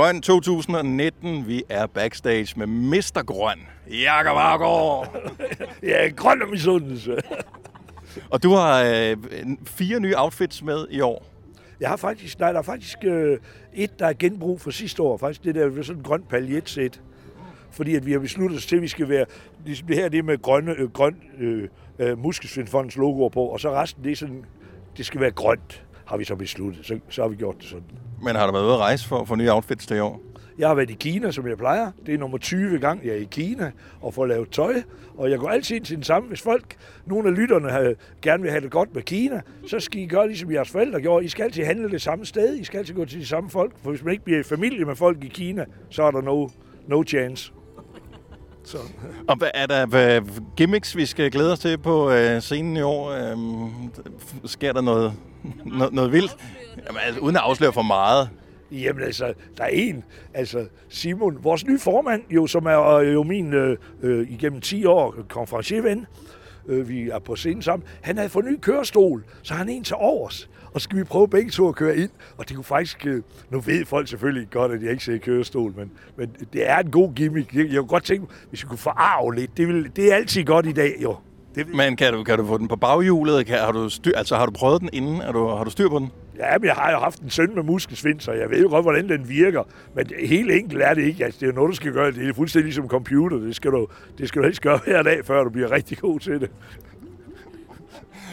Grøn 2019. Vi er backstage med Mr. Grøn. Jakob Argaard. Ja, grøn og misundelse. Og du har øh, fire nye outfits med i år. Jeg har faktisk, nej, der er faktisk øh, et, der er genbrug fra sidste år. Faktisk det der sådan en grøn paljetsæt. Fordi at vi har besluttet os til, at vi skal være, ligesom det her det med grønne, øh, grøn øh, øh, Muskelsvindfondens logoer på, og så resten, det er sådan, det skal være grønt, har vi så besluttet. Så, så har vi gjort det sådan. Men har du været ude at rejse for, for nye outfits til i år? Jeg har været i Kina, som jeg plejer. Det er nummer 20 gang, jeg er i Kina og får lavet tøj. Og jeg går altid ind til den samme. Hvis folk, nogle af lytterne, har, gerne vil have det godt med Kina, så skal I gøre ligesom jeres forældre gjorde. I skal altid handle det samme sted. I skal altid gå til de samme folk. For hvis man ikke bliver i familie med folk i Kina, så er der no, no chance. Så. Og hvad er der hvad gimmicks, vi skal glæde os til på øh, scenen i år? Øhm, sker der noget, noget, noget vildt? Jamen, altså, uden at afsløre for meget. Jamen altså, der er en, altså Simon, vores nye formand, jo, som er øh, jo min øh, øh, igennem 10 år konferencierven, øh, vi er på scenen sammen, han havde fået en ny kørestol, så han er en til overs. Og så skal vi prøve begge to at køre ind, og det kunne faktisk, øh, nu ved folk selvfølgelig godt, at jeg ikke ser kørestol, men, men det er en god gimmick. Jeg, jeg kunne godt tænke, hvis vi kunne forarve lidt, det, vil, det er altid godt i dag, jo. Det, Men kan du, kan du få den på baghjulet? Kan, har, du styr, altså, har du prøvet den inden? Er du, har du styr på den? Ja, men jeg har jo haft en søn med muskelsvind, så jeg ved jo godt, hvordan den virker. Men helt enkelt er det ikke. Altså, det er jo noget, du skal gøre. Det er fuldstændig ligesom computer. Det skal du, det skal du helst gøre hver dag, før du bliver rigtig god til det.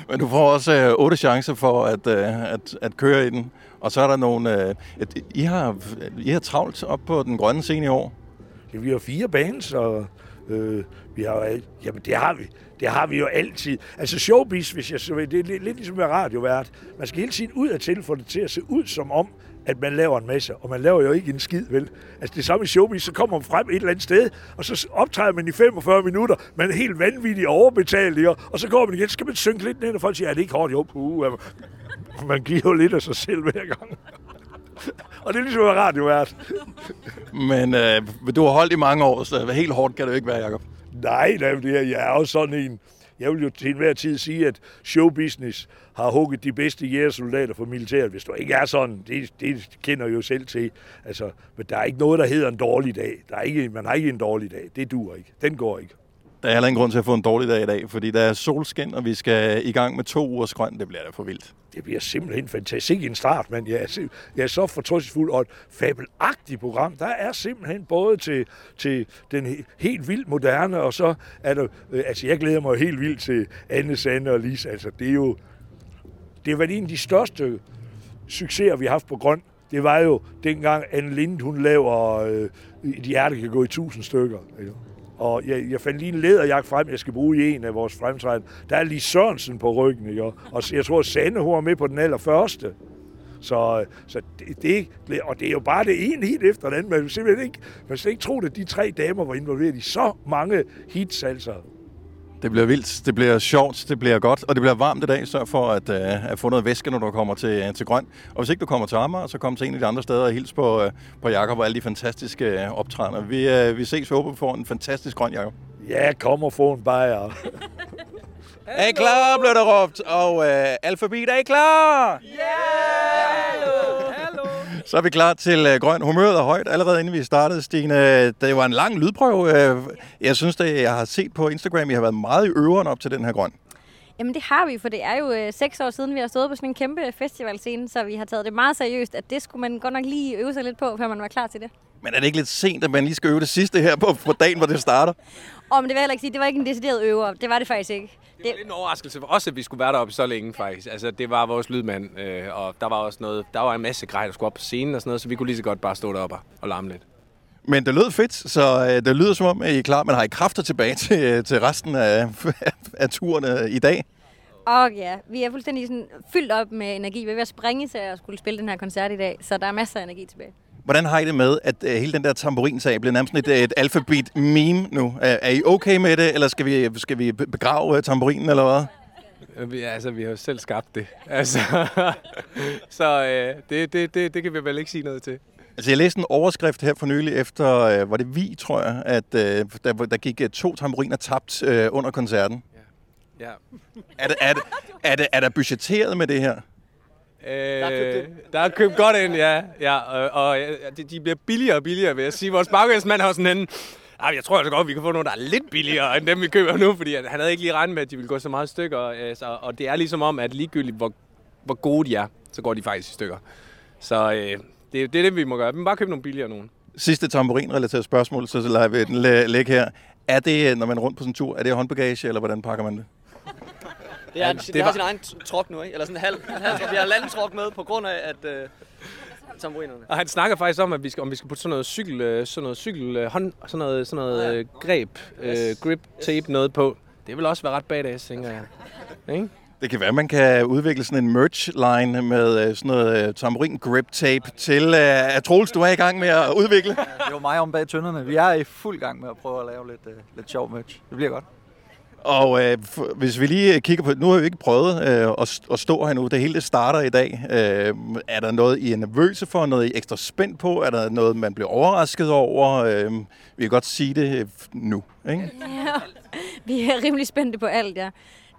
Men du får også øh, otte chancer for at, øh, at, at køre i den. Og så er der nogle... Øh, et, I, har, I har travlt op på den grønne scene i år. Ja, vi har fire bands, og øh, vi har, jamen, det har vi. Det har vi jo altid. Altså showbiz, hvis jeg så det er lidt, lidt ligesom med radiovært. Man skal hele tiden ud af til, for det til at se ud som om, at man laver en masse, og man laver jo ikke en skid, vel? Altså det samme i showbiz, så kommer man frem et eller andet sted, og så optræder man i 45 minutter, man er helt vanvittigt overbetalt, ikke? og så går man igen, så skal man synke lidt ned, og folk siger, er det ikke hårdt? Jo, puh, man giver jo lidt af sig selv hver gang. og det er ligesom at være radiovært. Men øh, du har holdt i mange år, så helt hårdt kan det jo ikke være, Jacob. Nej, nej, det er, jeg er jo sådan en... Jeg vil jo til enhver tid sige, at showbusiness har hugget de bedste jægersoldater for militæret. Hvis du ikke er sådan, det, det kender jo selv til. Altså, men der er ikke noget, der hedder en dårlig dag. Der er ikke, man har ikke en dårlig dag. Det dur ikke. Den går ikke. Der er heller ingen grund til at få en dårlig dag i dag, fordi der er solskin, og vi skal i gang med to ugers grøn. Det bliver da for vildt. Det bliver simpelthen fantastisk. En start, men jeg er, jeg er så fortrystningsfuld og et fabelagtigt program. Der er simpelthen både til, til den he- helt vildt moderne, og så er der... Øh, altså, jeg glæder mig helt vildt til Anne, Sande og Lise. Altså, det er jo... Det har været en af de største succeser, vi har haft på grøn. Det var jo dengang Anne Lind, hun laver øh, Et hjerte kan gå i tusind stykker. Ikke? Og jeg, jeg fandt lige en læderjakke frem, jeg skal bruge i en af vores fremtræden. Der er lige Sørensen på ryggen, ikke? Og jeg tror, Sande, hun var med på den allerførste. Så, så det, det, og det er jo bare det ene hit efter den anden. Man vil simpelthen ikke, man skal ikke tro, at de tre damer var involveret i så mange hits, altså. Det bliver vildt, det bliver sjovt, det bliver godt, og det bliver varmt i dag. Sørg for at, uh, at få noget væske, når du kommer til, til Grøn. Og hvis ikke du kommer til Amager, så kom til en af de andre steder og hils på, uh, på Jakob og alle de fantastiske uh, optrædener. Vi, uh, vi ses, vi håber, vi får en fantastisk grøn, Jakob. Ja, kom og få en bajer. Er I klar, blev der råbt, og uh, alfabet, er I klar? Så er vi klar til uh, grøn. Humøret er højt allerede inden vi startede, Stine. Det var en lang lydprøve. Uh, jeg synes, det, jeg har set på Instagram, I har været meget i øveren op til den her grøn. Jamen det har vi, for det er jo øh, seks år siden, vi har stået på sådan en kæmpe festivalscene, så vi har taget det meget seriøst, at det skulle man godt nok lige øve sig lidt på, før man var klar til det. Men er det ikke lidt sent, at man lige skal øve det sidste her på, på dagen, hvor det starter? Og men det vil jeg heller ikke sige, det var ikke en decideret øver. Det var det faktisk ikke. Det var lidt en overraskelse for os, at vi skulle være deroppe så længe, faktisk. Altså, det var vores lydmand, øh, og der var også noget, der var en masse grej, der skulle op på scenen og sådan noget, så vi kunne lige så godt bare stå deroppe og- og larme lidt. Men det lød fedt, så øh, det lyder som om, at I er klar. Men har I kræfter tilbage til, øh, til resten af, af turen øh, i dag? Og ja, vi er fuldstændig sådan fyldt op med energi. Vi er ved at springe til at skulle spille den her koncert i dag, så der er masser af energi tilbage. Hvordan har I det med, at øh, hele den der tamburinsag bliver nærmest et, et alfabet-meme nu? Er, er I okay med det, eller skal vi, skal vi be- begrave øh, tamburinen, eller hvad? Vi, altså, vi har jo selv skabt det. Altså, så øh, det, det, det, det kan vi vel ikke sige noget til. Altså, jeg læste en overskrift her for nylig efter, øh, var det vi, tror jeg, at øh, der, der gik øh, to tamburiner tabt øh, under koncerten. Ja. Er, det, er, det, er, det, er der budgetteret med det her? Øh, der er købt godt ind, ja. ja og, og de, de bliver billigere og billigere, vil jeg sige. Vores bagvæsmand har sådan en... Ah, jeg tror altså godt, vi kan få nogle, der er lidt billigere end dem, vi køber nu, fordi han havde ikke lige regnet med, at de ville gå så meget i stykker. Altså, og det er ligesom om, at ligegyldigt, hvor, hvor gode de er, så går de faktisk i stykker. Så øh, det, det er det, vi må gøre. Vi må bare købe nogle billigere nogen. Sidste tamburin-relateret spørgsmål, så lader vi den læ- ligge her. Er det, når man er rundt på sådan en tur, er det håndbagage, eller hvordan pakker man det? Det er, Ja, det, det det har var- sin egen trok nu, ikke? Eller sådan en halv, en halv trok. Vi har landtrok med på grund af, at øh, tamburinerne. Og han snakker faktisk om, at vi skal, om vi skal putte sådan noget cykel, øh, sådan noget cykel, øh, hånd, sådan noget, sådan noget Ah, ja. øh, greb, øh, grip tape noget på. Det vil også være ret badass, tænker jeg. Ikke? Det kan være, at man kan udvikle sådan en merch-line med sådan noget tamburin grip tape til, øh, at Troels, du er i gang med at udvikle. Det er jo mig om bag tønderne. Vi er i fuld gang med at prøve at lave lidt, uh, lidt sjov merch. Det bliver godt. Og øh, hvis vi lige kigger på, nu har vi ikke prøvet øh, at, st- at stå her nu, det hele det starter i dag. Øh, er der noget, I er nervøse for, noget I er ekstra spændt på? Er der noget, man bliver overrasket over? Øh, vi kan godt sige det øh, nu, ikke? Ja, vi er rimelig spændte på alt, ja.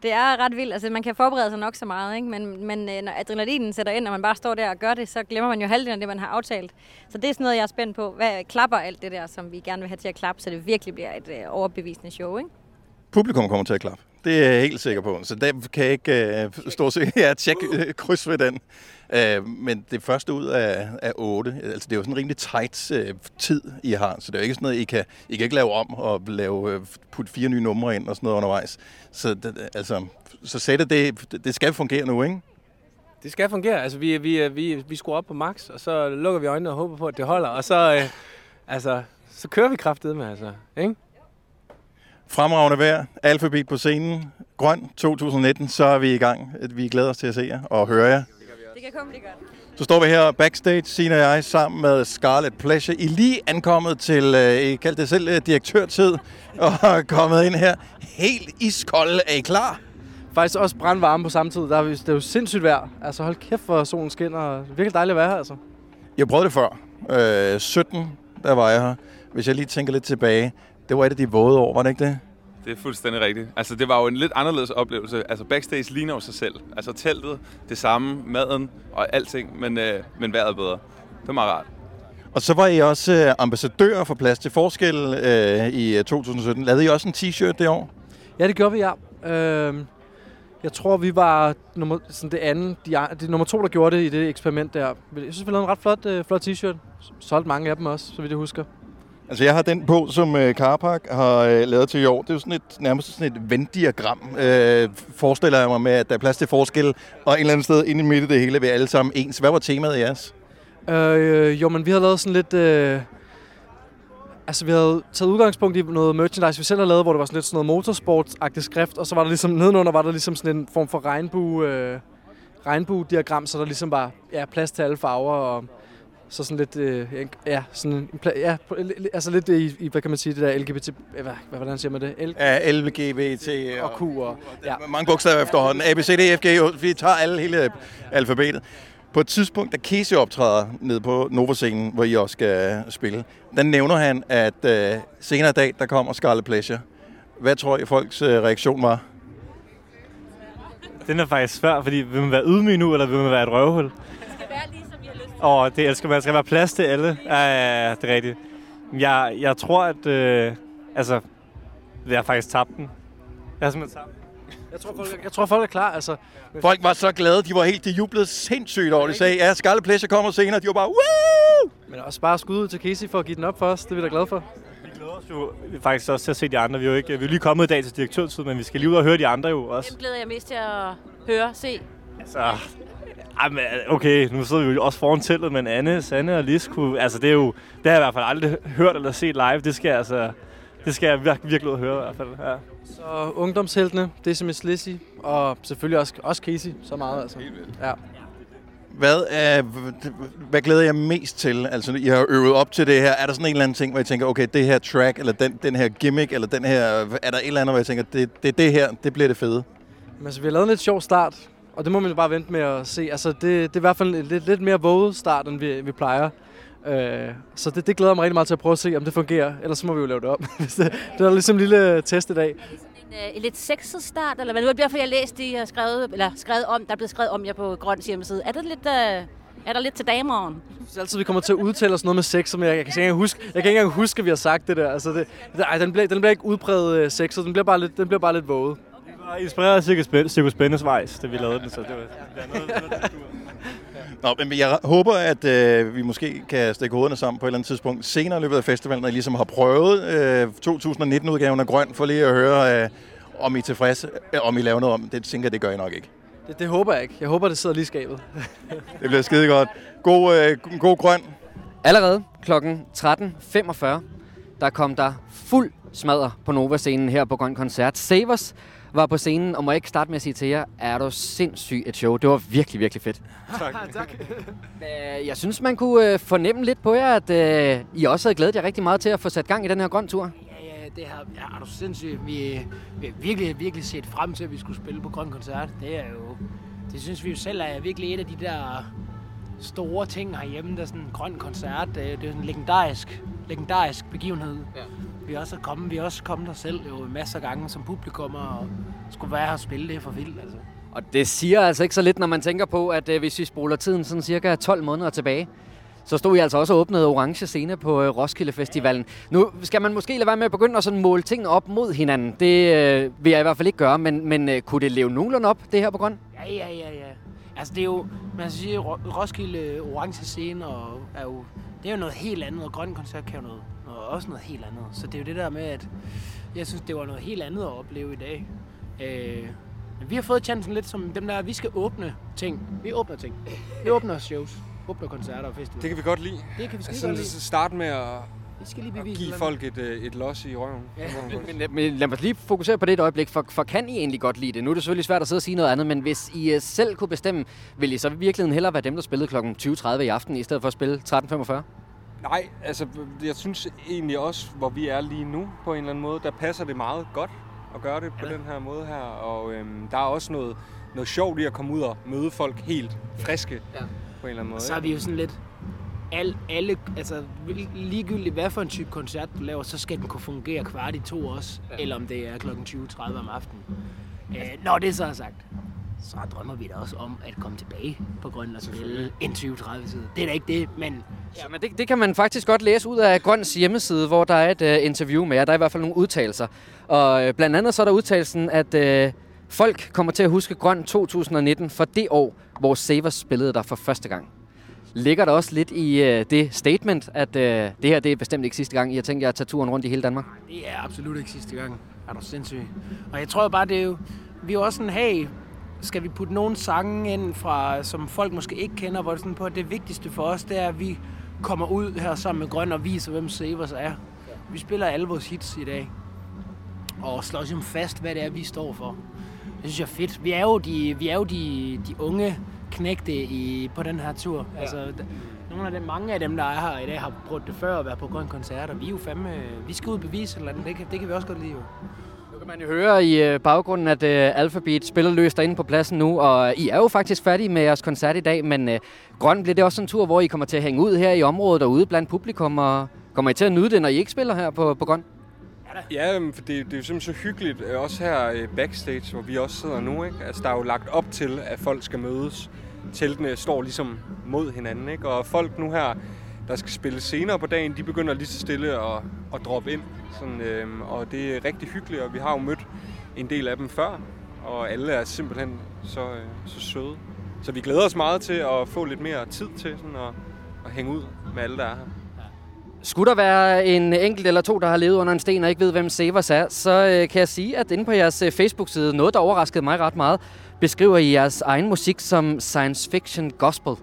Det er ret vildt. Altså, man kan forberede sig nok så meget, ikke? Men, men øh, når adrenalinen sætter ind, og man bare står der og gør det, så glemmer man jo halvdelen af det, man har aftalt. Så det er sådan noget, jeg er spændt på. Hvad klapper alt det der, som vi gerne vil have til at klappe, så det virkelig bliver et øh, overbevisende show, ikke? Publikum kommer til at klappe. Det er jeg helt sikker på. Så der kan jeg ikke øh, stå og se. Ja, tjek øh, kryds ved den. Øh, men det første ud af, af otte. Altså, det er jo sådan en rimelig tight øh, tid, I har. Så det er jo ikke sådan noget, I kan, I kan ikke lave om og lave, øh, putte fire nye numre ind og sådan noget undervejs. Så, det, altså, så sættet, det, det skal fungere nu, ikke? Det skal fungere. Altså, vi, vi, vi, vi skruer op på max, og så lukker vi øjnene og håber på, at det holder. Og så, øh, altså, så kører vi kraftet med, altså. Ikke? Fremragende vejr, alfabet på scenen, grøn 2019, så er vi i gang. Vi glæder os til at se jer og høre jer. Det kan komme det godt. Så står vi her backstage, Sina og jeg, sammen med Scarlet Pleasure. I lige ankommet til, øh, I kaldte det selv øh, direktørtid, og er kommet ind her helt iskold. Er I klar? Faktisk også brandvarme på samme tid. Der er, det er jo sindssygt vejr. Altså hold kæft, hvor solen skinner. Det er virkelig dejligt at være her, altså. Jeg prøvet det før. Øh, 17, der var jeg her. Hvis jeg lige tænker lidt tilbage, det var et af de våde år, var det ikke det? Det er fuldstændig rigtigt. Altså, det var jo en lidt anderledes oplevelse. Altså, backstage ligner jo sig selv. Altså, teltet, det samme, maden og alting, men, øh, men vejret bedre. Det var meget rart. Og så var I også øh, ambassadør for Plads til Forskel øh, i øh, 2017. Lavede I også en t-shirt det år? Ja, det gjorde vi, ja. Øhm, jeg tror, vi var nummer, sådan det andet, de, det er nummer to, der gjorde det i det eksperiment der. Jeg synes, vi lavede en ret flot, øh, flot t-shirt. Solgte mange af dem også, så vidt jeg husker. Altså, jeg har den på, som øh, Carpark har øh, lavet til i år. Det er jo sådan et, nærmest sådan et venddiagram, øh, forestiller jeg mig med, at der er plads til forskel, og et eller andet sted inde i midten det hele ved alle sammen ens. Hvad var temaet i jeres? Øh, jo, men vi har lavet sådan lidt... Øh, altså, vi havde taget udgangspunkt i noget merchandise, vi selv havde lavet, hvor det var sådan lidt sådan noget motorsport-agtigt skrift, og så var der ligesom, nedenunder var der ligesom sådan en form for regnbue, øh, regnbue-diagram, så der ligesom var ja, plads til alle farver, og så sådan lidt, øh, ja, sådan ja, altså lidt i, i, hvad kan man sige, det der LGBT, hvad, hvad, hvordan siger man det? L Ja, LGBT og Q og, ja. Mange bogstaver efterhånden. A, B, C, D, F, G. Vi tager alle hele alfabetet. På et tidspunkt, da Casey optræder ned på Nova-scenen, hvor I også skal spille, der nævner han, at øh, senere i dag, der kommer Scarlet Pleasure. Hvad tror I, folks øh, reaktion var? Den er faktisk svær, fordi vil man være ydmyg nu, eller vil man være et røvhul? Og det elsker man. Der skal være plads til alle. Ja, ja, ja, det er rigtigt. Jeg, jeg tror, at... Øh, altså, jeg har faktisk tabt den. Jeg har simpelthen tabt den. Jeg tror, folk, jeg tror, folk er klar, altså. Folk var så glade, de var helt, de jublede sindssygt over det. De sagde, ja, Scarlet Pleasure kommer senere. De var bare, woo! Men også bare skud ud til Casey for at give den op for os. Det er vi da glade for. Vi glæder os jo faktisk også til at se de andre. Vi er jo, ikke, vi er lige kommet i dag til direktørtid, men vi skal lige ud og høre de andre jo også. Dem glæder jeg mest til at høre, se. Altså, ej, men, okay, nu sidder vi jo også foran teltet, men Anne, Sanne og Lis kunne, altså det er jo, det har jeg i hvert fald aldrig hørt eller set live. Det skal jeg altså, det skal jeg virkelig, virkelig høre i hvert fald. Ja. Så ungdomsheltene, Decimus Lizzy, og selvfølgelig også, også Casey, så meget altså. Ja. Hvad, er, hvad glæder jeg mest til? Altså, I har øvet op til det her. Er der sådan en eller anden ting, hvor I tænker, okay, det her track, eller den, den her gimmick, eller den her... Er der et eller andet, hvor jeg tænker, det, det, det her, det bliver det fede? Men altså, vi har lavet en lidt sjov start, og det må man jo bare vente med at se. Altså, det, det er i hvert fald en lidt, lidt mere våget start, end vi, vi plejer. Øh, så det, det glæder mig rigtig meget til at prøve at se, om det fungerer. Ellers så må vi jo lave det. Hvis det, det er ligesom en lille test i dag. En, øh, en lidt sexet start, eller hvad? Nu er det derfor, jeg læste, de har skrevet, eller skrevet om, der er blevet skrevet om jer på Grøns hjemmeside. Er det lidt, øh, er der lidt til dameren? Jeg synes altid, vi kommer til at udtale os noget med sex, som jeg, jeg, kan ikke engang huske, jeg kan ikke engang huske, at vi har sagt det der. Altså det, ej, den, bliver, den bliver ikke udpræget uh, sexet, den bliver bare lidt, den bliver bare lidt våget. Og inspireret af Cirkus Spæ- Cirkus Spændesvejs, da vi lavede den, så det var, det var noget, noget, Nå, men jeg håber, at øh, vi måske kan stikke hovederne sammen på et eller andet tidspunkt senere i løbet af festivalen, når I ligesom har prøvet øh, 2019-udgaven af Grøn, for lige at høre, øh, om I er tilfredse, øh, om I laver noget om. Det tænker det gør I nok ikke. Det, det håber jeg ikke. Jeg håber, det sidder lige skabet. Det bliver skide godt. God, øh, god grøn. Allerede kl. 13.45, der kom der fuld smadre på Nova-scenen her på Grøn Koncert. Savers var på scenen, og må jeg ikke starte med at sige til jer, er du sindssygt et show. Det var virkelig, virkelig fedt. tak. tak. Jeg synes, man kunne øh, fornemme lidt på jer, at øh, I også havde glædet jer rigtig meget til at få sat gang i den her grøn tur. Ja, ja, det har, ja, er du sindssygt. Vi, vi har virkelig, virkelig set frem til, at vi skulle spille på Grøn Koncert. Det er jo, det synes vi jo selv er virkelig et af de der store ting herhjemme, der er sådan en grøn koncert. Det er, det er sådan en legendarisk, legendarisk begivenhed. Ja. Vi er også kommet, vi er også kommet der selv jo masser af gange som publikum og skulle være her og spille. Det for vildt, altså. Og det siger altså ikke så lidt, når man tænker på, at øh, hvis vi spoler tiden sådan cirka 12 måneder tilbage, så stod I altså også og åbnede Orange Scene på øh, Roskilde Festivalen. Nu skal man måske lade være med at begynde at sådan måle tingene op mod hinanden. Det øh, vil jeg i hvert fald ikke gøre, men, men øh, kunne det leve nogenlunde op, det her på grøn? Ja, ja, ja, ja. Altså det er jo, man skal sige, Ro- Roskilde Orange Scene og er jo, det er jo noget helt andet, og Grøn Koncert kan jo noget, noget, også noget helt andet. Så det er jo det der med, at jeg synes, det var noget helt andet at opleve i dag. Øh, men vi har fået chancen lidt som dem der, vi skal åbne ting. Vi åbner ting. Vi åbner shows, åbner koncerter og festivaler. Det kan vi godt lide. Det kan vi skide altså, godt lide. Starte med at, Vi skal lige bevise give et eller folk et, øh, et los i røven. Ja. Men, men, men lad mig lige fokusere på det et øjeblik, for, for kan I egentlig godt lide det? Nu er det selvfølgelig svært at sidde og sige noget andet, men hvis I uh, selv kunne bestemme, vil I så i virkeligheden hellere være dem, der spillede kl. 20.30 i aften, i stedet for at spille 13.45? Nej, altså jeg synes egentlig også, hvor vi er lige nu på en eller anden måde, der passer det meget godt at gøre det på ja. den her måde her. Og øhm, der er også noget, noget sjovt i at komme ud og møde folk helt friske Ja. på en eller anden måde. Så er vi jo sådan lidt... Al, alle, altså ligegyldigt hvad for en type koncert du laver, så skal den kunne fungere kvart i to også. Ja. Eller om det er kl. 20.30 om aftenen. Øh, når det så er sagt, så drømmer vi da også om at komme tilbage på Grønland og spille en 20-30 tid. Det er da ikke det, men... Ja, men det, det kan man faktisk godt læse ud af Grøns hjemmeside, hvor der er et uh, interview med jer. Der er i hvert fald nogle udtalelser. Og uh, blandt andet så er der udtalelsen, at uh, folk kommer til at huske Grøn 2019 for det år, hvor Savers spillede der for første gang. Ligger der også lidt i øh, det statement, at øh, det her det er bestemt ikke sidste gang, I har tænkt jer at tage turen rundt i hele Danmark? Det er absolut ikke sidste gang. Er du sindssyg? Og jeg tror bare, det er jo... Vi er jo også sådan, hey, skal vi putte nogle sange ind, fra, som folk måske ikke kender, hvor det sådan på, at det vigtigste for os, det er, at vi kommer ud her sammen med Grøn og viser, hvem Savers er. Vi spiller alle vores hits i dag. Og slår ligesom fast, hvad det er, vi står for. Det synes jeg er fedt. Vi er jo de, vi er jo de, de unge knægte i, på den her tur. Ja. Altså, nogle af dem, mange af dem, der er her i dag, har prøvet det før at være på Grøn Koncert, og vi er jo fandme, vi skal ud og bevise eller andet. Det kan, det kan vi også godt lide jo. Nu kan man jo høre i øh, baggrunden, at øh, Alphabet spiller løs derinde på pladsen nu, og I er jo faktisk færdige med jeres koncert i dag, men øh, Grøn, bliver det også en tur, hvor I kommer til at hænge ud her i området og ude blandt publikum, og kommer I til at nyde det, når I ikke spiller her på, på Grøn? Ja, for det, det er jo simpelthen så hyggeligt, øh, også her øh, backstage, hvor vi også sidder nu. Ikke? Altså, der er jo lagt op til, at folk skal mødes. Teltene står ligesom mod hinanden, ikke? og folk nu her, der skal spille senere på dagen, de begynder lige så stille at, at droppe ind. Sådan, øhm, og det er rigtig hyggeligt, og vi har jo mødt en del af dem før, og alle er simpelthen så, øh, så søde. Så vi glæder os meget til at få lidt mere tid til sådan at, at hænge ud med alle, der er her. Skulle der være en enkelt eller to, der har levet under en sten og ikke ved, hvem Savers er, så øh, kan jeg sige, at inde på jeres øh, Facebook-side, noget der overraskede mig ret meget, beskriver I jeres egen musik som science fiction gospel.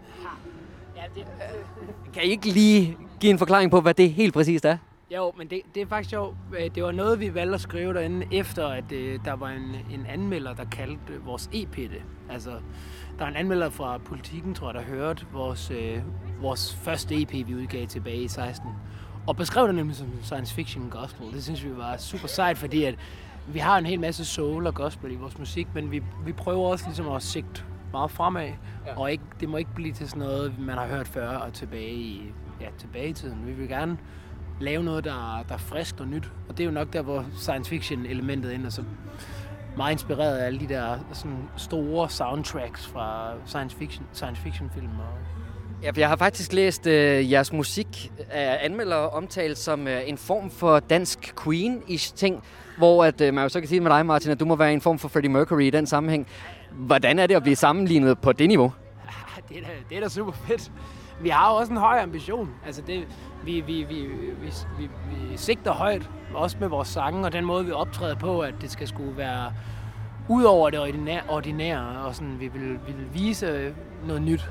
Kan I ikke lige give en forklaring på, hvad det helt præcist er? Jo, men det, det er faktisk sjovt. Øh, Det var noget, vi valgte at skrive derinde, efter at øh, der var en, en anmelder, der kaldte øh, vores EP det. Altså, der er en anmelder fra Politiken, tror jeg, der hørte vores, øh, vores første EP, vi udgav tilbage i 16. Og beskrev det nemlig som science fiction gospel. Det synes vi var super sejt, fordi at vi har en hel masse soul og gospel i vores musik, men vi, vi prøver også ligesom at sigte meget fremad. Ja. Og ikke, det må ikke blive til sådan noget, man har hørt før og tilbage i ja, tilbage i tiden. Vi vil gerne lave noget, der, der er frisk og nyt. Og det er jo nok der, hvor science fiction elementet ender så meget inspireret af alle de der sådan, store soundtracks fra science fiction, science fiction film. Og, Ja, for jeg har faktisk læst øh, jeres musik af anmeldere omtalt som øh, en form for dansk Queen-ish ting, hvor at, øh, man jo så kan sige med dig, Martin, at du må være en form for Freddie Mercury i den sammenhæng. Hvordan er det at blive sammenlignet på det niveau? det, er da, det er da super fedt. Vi har jo også en høj ambition. Altså det, vi, vi, vi, vi, vi, vi sigter højt, også med vores sange, og den måde, vi optræder på, at det skal skulle være ud over det ordinære, ordinære og sådan, vi vil, vi vil vise noget nyt.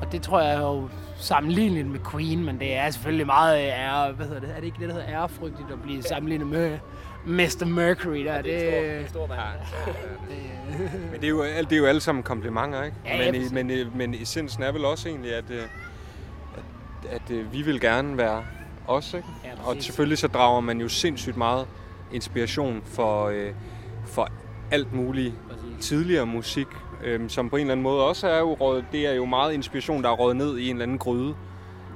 Og det tror jeg er jo sammenligneligt med Queen, men det er selvfølgelig meget ære, hvad hedder det, er det ikke det, der hedder ærefrygtigt at blive sammenlignet med Mr. Mercury der? det er en stor, en stor Men det er, jo, alt- det er jo alle sammen komplimenter, ikke? Ja, ja, men, i, men, i- men essensen er vel også egentlig, at, øh, at, øh, vi vil gerne være os, ikke? Ja, og præcis. selvfølgelig så drager man jo sindssygt meget inspiration for, øh, for alt muligt tidligere musik, øh, som på en eller anden måde også er jo råd, det er jo meget inspiration, der er rådet ned i en eller anden gryde.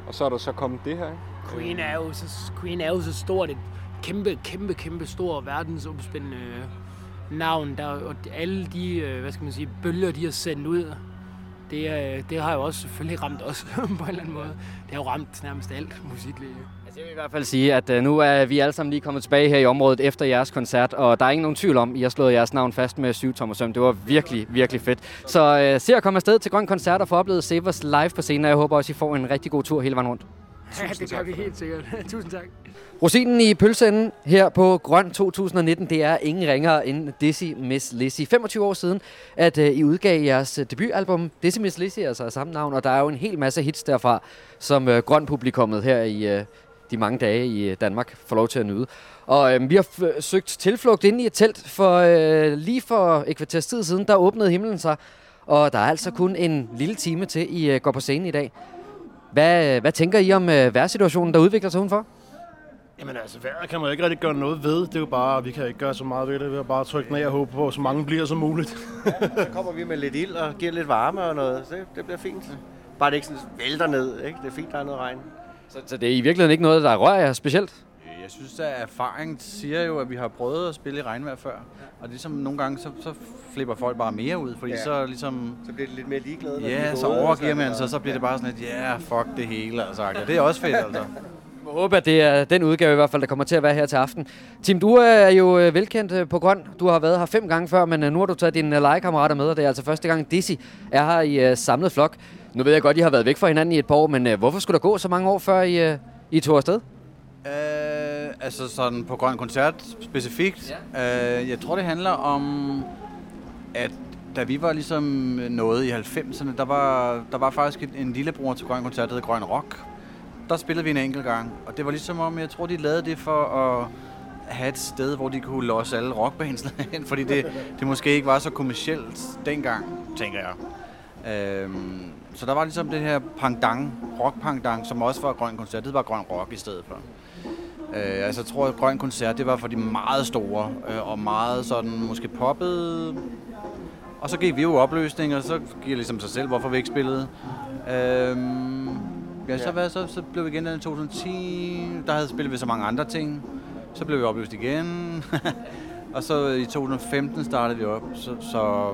Og så er der så kommet det her, ikke? Queen er jo så, Queen er jo så stort et kæmpe, kæmpe, kæmpe stor verdensomspændende navn. Der, og alle de, øh, hvad skal man sige, bølger, de har sendt ud, det, øh, det har jo også selvfølgelig ramt os på en eller anden måde. Det har jo ramt nærmest alt musiklige. Altså, jeg vil i hvert fald sige, at øh, nu er vi alle sammen lige kommet tilbage her i området efter jeres koncert, og der er ingen nogen tvivl om, at I har slået jeres navn fast med syv tommer søm. Det var virkelig, virkelig fedt. Så øh, se at komme afsted til Grøn Koncert og få oplevet Severs live på scenen, og jeg håber også, I får en rigtig god tur hele vejen rundt. Ja, det gør vi helt sikkert. Tusind tak. Rosinen i pølseenden her på Grøn 2019, det er ingen ringere end Dizzy Miss Lizzy. 25 år siden, at øh, I udgav jeres øh, debutalbum, Dizzy Miss Lizzy, altså af samme navn, og der er jo en hel masse hits derfra, som øh, Grøn publikummet her i øh, de mange dage i øh, Danmark får lov til at nyde. Og øh, vi har f- søgt tilflugt inde i et telt, for øh, lige for et kvarters tid siden, der åbnede himlen sig, og der er altså kun en lille time til, I øh, går på scenen i dag. Hvad, hvad tænker I om øh, værsituationen, der udvikler sig udenfor? Jamen altså, vejret kan man jo ikke rigtig gøre noget ved. Det er jo bare, vi kan ikke gøre så meget ved det. Vi har bare trykke ned og håbe på, at så mange bliver som muligt. Så kommer vi med lidt ild og giver lidt varme og noget. Så det, det bliver fint. Bare det ikke sådan vælter ned, ikke? Det er fint, der er noget regn. Så, så det er i virkeligheden ikke noget, der rører jer specielt? Jeg synes, at erfaring siger jo, at vi har prøvet at spille i regnvejr før. Og ligesom nogle gange, så, så flipper folk bare mere ud, fordi Ja. ja. så ligesom... Så bliver det lidt mere ligeglade. Ja, så overgiver og man sådan sig, så bliver det bare sådan lidt, ja, yeah, fuck det hele, altså. Ja, det er også fedt, altså. Jeg håber, at det er den udgave i hvert fald, der kommer til at være her til aften. Tim, du er jo øh, velkendt øh, på Grøn. Du har været her fem gange før, men øh, nu har du taget dine øh, legekammerater med, og det er altså første gang Dizzy er her i øh, samlet flok. Nu ved jeg godt, I har været væk fra hinanden i et par år, men øh, hvorfor skulle der gå så mange år, før I, øh, I tog afsted? Øh, altså sådan på Grøn Koncert specifikt. Ja. Øh, jeg tror, det handler om, at da vi var ligesom nået i 90'erne, der var, der var faktisk en, en lillebror til Grøn Koncert, der hed Grøn Rock. Der spillede vi en enkelt gang, og det var ligesom om, jeg tror, de lavede det for at have et sted, hvor de kunne losse alle rockbands hen, fordi det, det måske ikke var så kommercielt dengang, tænker jeg. Øhm, så der var ligesom det her pangdang, rock-pangdang, som også var Grøn Koncert. Det var Grøn Rock i stedet for. Øh, altså jeg tror, at Grøn Koncert, det var for de meget store, øh, og meget sådan måske poppet. Og så gik vi jo opløsning, og så gik det ligesom sig selv, hvorfor vi ikke spillede. Øhm, ja, så, hvad, så, så blev vi igen i 2010, der havde spillet vi så mange andre ting. Så blev vi opløst igen. og så i 2015 startede vi op, så, så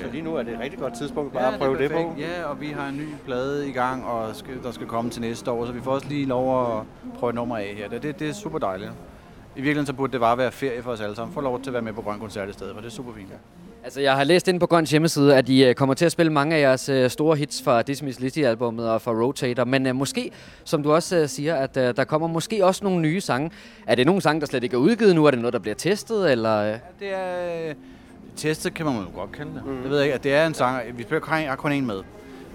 Så lige nu er det et rigtig godt tidspunkt bare Ja, at prøve er det, på. Ja, og vi har en ny plade i gang, og skal, der skal komme til næste år, så vi får også lige lov at prøve et nummer af her. Det, det, det er super dejligt. I virkeligheden så burde det bare være ferie for os alle sammen. Få lov til at være med på Grøn Koncert i stedet, for det er super fint. Altså, jeg har læst ind på Grøns hjemmeside, at I øh, kommer til at spille mange af jeres øh, store hits fra Disney's Lizzy-albummet og fra Rotator. Men øh, måske, som du også øh, siger, at øh, der kommer måske også nogle nye sange. Er det nogle sange, der slet ikke er udgivet nu? Er det noget, der bliver testet? Eller, øh? Det er... Testet kan man jo godt kalde det. Mm. Det ved jeg ikke. at Det er en sang. Vi har kun en med.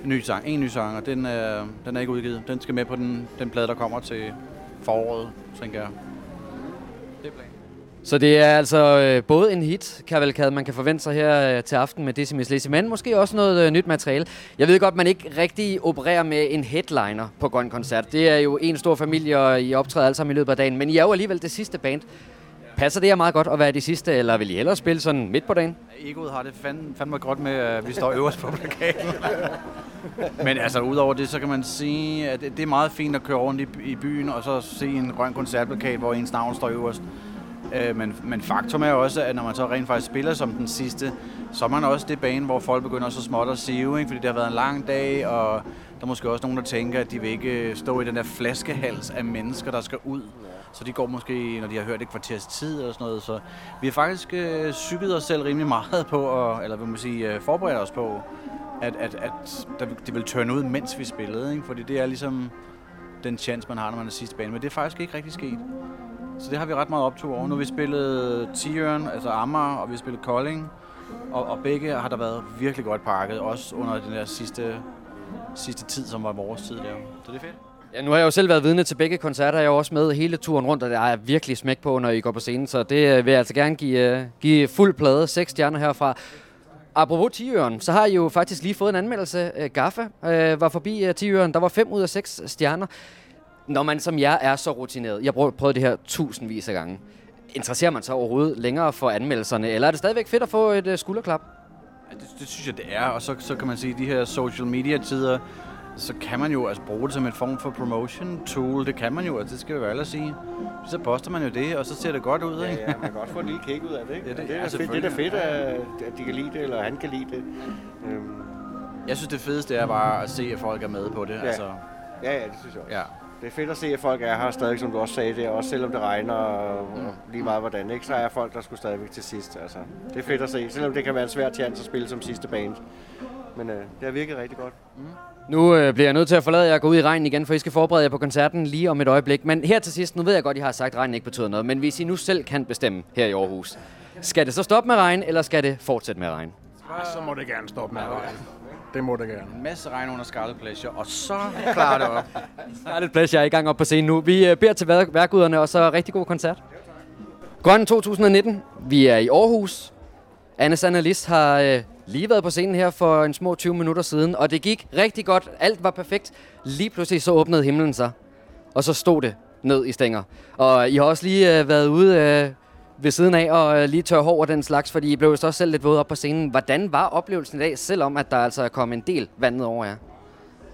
En ny sang. En ny sang, og den er, den er ikke udgivet. Den skal med på den, den plade, der kommer til foråret, tænker jeg. Det er planen. Så det er altså øh, både en hit, kavalkade, man kan forvente sig her øh, til aften med Miss Lizzy, men måske også noget øh, nyt materiale. Jeg ved godt, man ikke rigtig opererer med en headliner på Grøn Koncert. Det er jo en stor familie, og I optræder alle sammen i løbet af dagen, men I er jo alligevel det sidste band Passer det her meget godt at være de sidste, eller vil I hellere spille sådan midt på dagen? Egoet har det fandme, fandme godt med, at vi står øverst på plakaten. Men altså, udover det, så kan man sige, at det er meget fint at køre rundt i, i byen, og så se en grøn koncertplakat, hvor ens navn står øverst. Øh, men, men faktum er også, at når man så rent faktisk spiller som den sidste, så er man også det bane, hvor folk begynder så småt at sive, ikke? fordi det har været en lang dag, og der er måske også nogen, der tænker, at de vil ikke stå i den der flaskehals af mennesker, der skal ud. Så de går måske, når de har hørt et kvarters tid eller sådan noget. Så vi har faktisk øh, cyklet os selv rimelig meget på, og, eller hvad man sige, øh, forberedt os på, at, at, at der, det vil tørne ud, mens vi spillede. Ikke? Fordi det er ligesom den chance, man har, når man er sidste bane. Men det er faktisk ikke rigtig sket. Så det har vi ret meget optur over. Nu har vi spillet Tiøren, altså Amager, og vi har spillet Kolding. Og, og begge har der været virkelig godt pakket, også under den der sidste, sidste tid, som var vores tid der. Så det er fedt. Ja, nu har jeg jo selv været vidne til begge koncerter. Jeg er jo også med hele turen rundt, og der er virkelig smæk på, når I går på scenen. Så det øh, vil jeg altså gerne give, øh, give fuld plade. Seks stjerner herfra. Apropos Tiøren, så har I jo faktisk lige fået en anmeldelse. Øh, Gaffa øh, var forbi uh, Tiøren. Der var fem ud af seks stjerner. Når man som jeg er så rutineret, jeg har prøvet det her tusindvis af gange, interesserer man sig overhovedet længere for anmeldelserne, eller er det stadigvæk fedt at få et skulderklap? Ja, det, det synes jeg, det er. Og så, så kan man sige, at de her social media-tider, så kan man jo altså bruge det som en form for promotion tool. Det kan man jo, altså det skal vi jo alle sige. Så poster man jo det, og så ser det godt ud, Ja, ikke? ja, man kan godt få en lille kick ud af det, ikke? Ja, det- det, ja, er fedt, det er fedt, at, at de kan lide det, eller han kan lide det. Øhm, Jeg synes, det fedeste er bare at se, at folk er med på det. Ja. Altså, ja, ja, det synes jeg også. Ja. Det er fedt at se, at folk er her stadig, som du også sagde det, også selvom det regner og, og lige meget hvordan, ikke? Så er folk der skulle stadigvæk til sidst. Altså, det er fedt at se, selvom det kan være en svær chance at spille som sidste band. Men øh, det har virket rigtig godt. Mm. Nu øh, bliver jeg nødt til at forlade jer og gå ud i regnen igen, for I skal forberede jer på koncerten lige om et øjeblik. Men her til sidst, nu ved jeg godt, I har sagt, at regnen ikke betyder noget, men hvis I nu selv kan bestemme her i Aarhus, skal det så stoppe med regn, eller skal det fortsætte med regn? Så må det gerne stoppe med regn. Det må det gerne. En masse regn under Scarlet Pleasure, og så klarer det op. Scarlet Pleasure er i gang op på scenen nu. Vi øh, beder til vær- værkuderne, og så rigtig god koncert. Grøn 2019. Vi er i Aarhus. Anne Sanna List har øh, lige været på scenen her for en små 20 minutter siden, og det gik rigtig godt. Alt var perfekt. Lige pludselig så åbnede himlen sig, og så stod det ned i stænger. Og I har også lige øh, været ude øh, ved siden af og øh, lige tør hår og den slags, fordi I blev jo også selv lidt våde op på scenen. Hvordan var oplevelsen i dag, selvom at der altså kom en del vand ned over jer?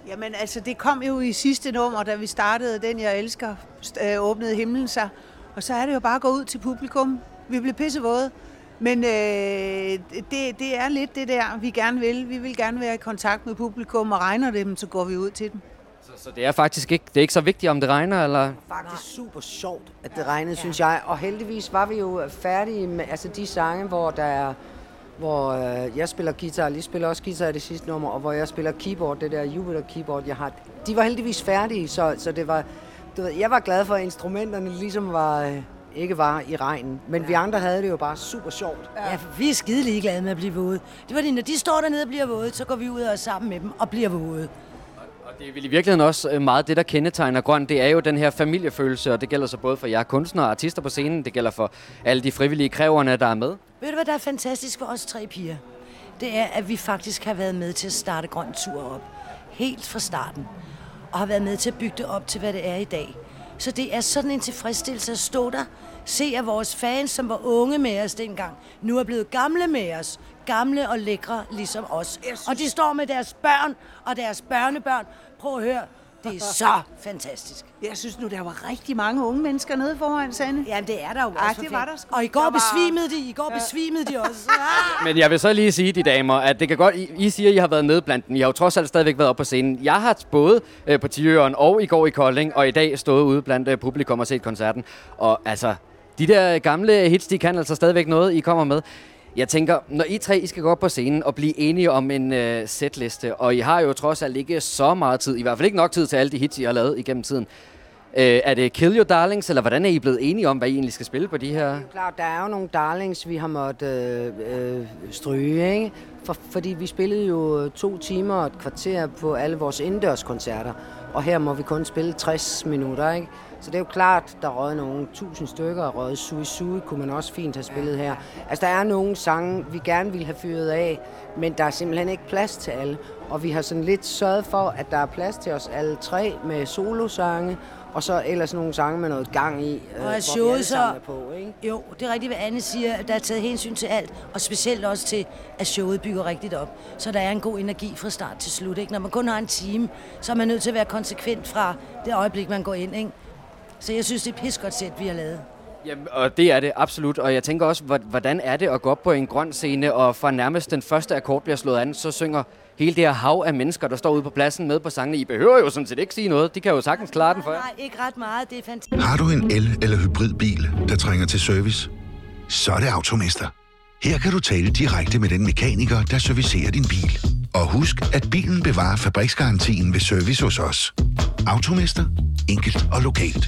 Jamen altså, det kom jo i sidste nummer, da vi startede Den, jeg elsker, øh, åbnede himlen sig. Og så er det jo bare at gå ud til publikum. Vi blev pissevåde. Men øh, det, det er lidt det der, vi gerne vil. Vi vil gerne være i kontakt med publikum, og regner det dem, så går vi ud til dem. Så det er faktisk ikke, det er ikke så vigtigt, om det regner, eller... faktisk super sjovt, at det regnede, ja. synes jeg. Og heldigvis var vi jo færdige med altså de sange, hvor der er hvor øh, jeg spiller guitar, lige spiller også guitar i det sidste nummer, og hvor jeg spiller keyboard, det der Jupiter keyboard, jeg har. De var heldigvis færdige, så, så det var, du ved, jeg var glad for, at instrumenterne ligesom var, øh, ikke var i regnen. Men ja. vi andre havde det jo bare super sjovt. Ja, vi er skide ligeglade med at blive våde. Det var det, når de står dernede og bliver våde, så går vi ud og er sammen med dem og bliver våde. Det er vel i virkeligheden også øh, meget det, der kendetegner grøn. Det er jo den her familiefølelse, og det gælder så både for jer kunstnere og artister på scenen. Det gælder for alle de frivillige kræverne, der er med. Ved du, hvad der er fantastisk for os tre piger? Det er, at vi faktisk har været med til at starte Grøn Tur op. Helt fra starten. Og har været med til at bygge det op til, hvad det er i dag. Så det er sådan en tilfredsstillelse at stå der, se at vores fans, som var unge med os dengang, nu er blevet gamle med os. Gamle og lækre, ligesom os. Og de står med deres børn og deres børnebørn. Prøv at høre, det er så fantastisk. Jeg synes nu, der var rigtig mange unge mennesker nede foran, Sande. Ja, det er der jo Ej, også. det var der sgu. Og i går Der var- besvimede de, i går besvimede de også. Men jeg vil så lige sige, de damer, at det kan godt... I, I siger, at I har været med blandt dem. I har jo trods alt stadigvæk været oppe på scenen. Jeg har både øh, på Tiøren og i går i Kolding, og i dag stået ude blandt øh, publikum og set koncerten. Og altså, de der gamle hits, de kan altså stadigvæk noget, I kommer med. Jeg tænker, når I tre I skal gå op på scenen og blive enige om en øh, setliste, og I har jo trods alt ikke så meget tid, i hvert fald ikke nok tid til alle de hits, I har lavet igennem tiden. Øh, er det Kill Your Darlings, eller hvordan er I blevet enige om, hvad I egentlig skal spille på de her? Klart, der er jo nogle darlings, vi har måttet øh, øh, stryge, ikke? For, fordi vi spillede jo to timer og et kvarter på alle vores indendørskoncerter, og her må vi kun spille 60 minutter, ikke? Så det er jo klart, der røget nogle tusind stykker, og røget Sui Sui kunne man også fint have spillet her. Altså, der er nogle sange, vi gerne ville have fyret af, men der er simpelthen ikke plads til alle. Og vi har sådan lidt sørget for, at der er plads til os alle tre med solosange, Og så ellers nogle sange med noget gang i, øh, Og hvor er vi alle så... er på, ikke? Jo, det er rigtigt, hvad Anne siger. at Der er taget hensyn til alt, og specielt også til, at showet bygger rigtigt op. Så der er en god energi fra start til slut. Ikke? Når man kun har en time, så er man nødt til at være konsekvent fra det øjeblik, man går ind. Ikke? Så jeg synes, det er et pissegodt sæt, vi har lavet. Jamen, og det er det absolut, og jeg tænker også, hvor- hvordan er det at gå op på en grøn scene, og fra nærmest den første akkord bliver slået an, så synger hele det her hav af mennesker, der står ude på pladsen med på sangene. I behøver jo sådan set ikke sige noget. De kan jo sagtens klare den for jer. Nej, ikke ret meget. Det er fantastisk. Har du en el- eller hybridbil, der trænger til service? Så er det Automester. Her kan du tale direkte med den mekaniker, der servicerer din bil. Og husk, at bilen bevarer fabriksgarantien ved service hos os. Automester. Enkelt og lokalt.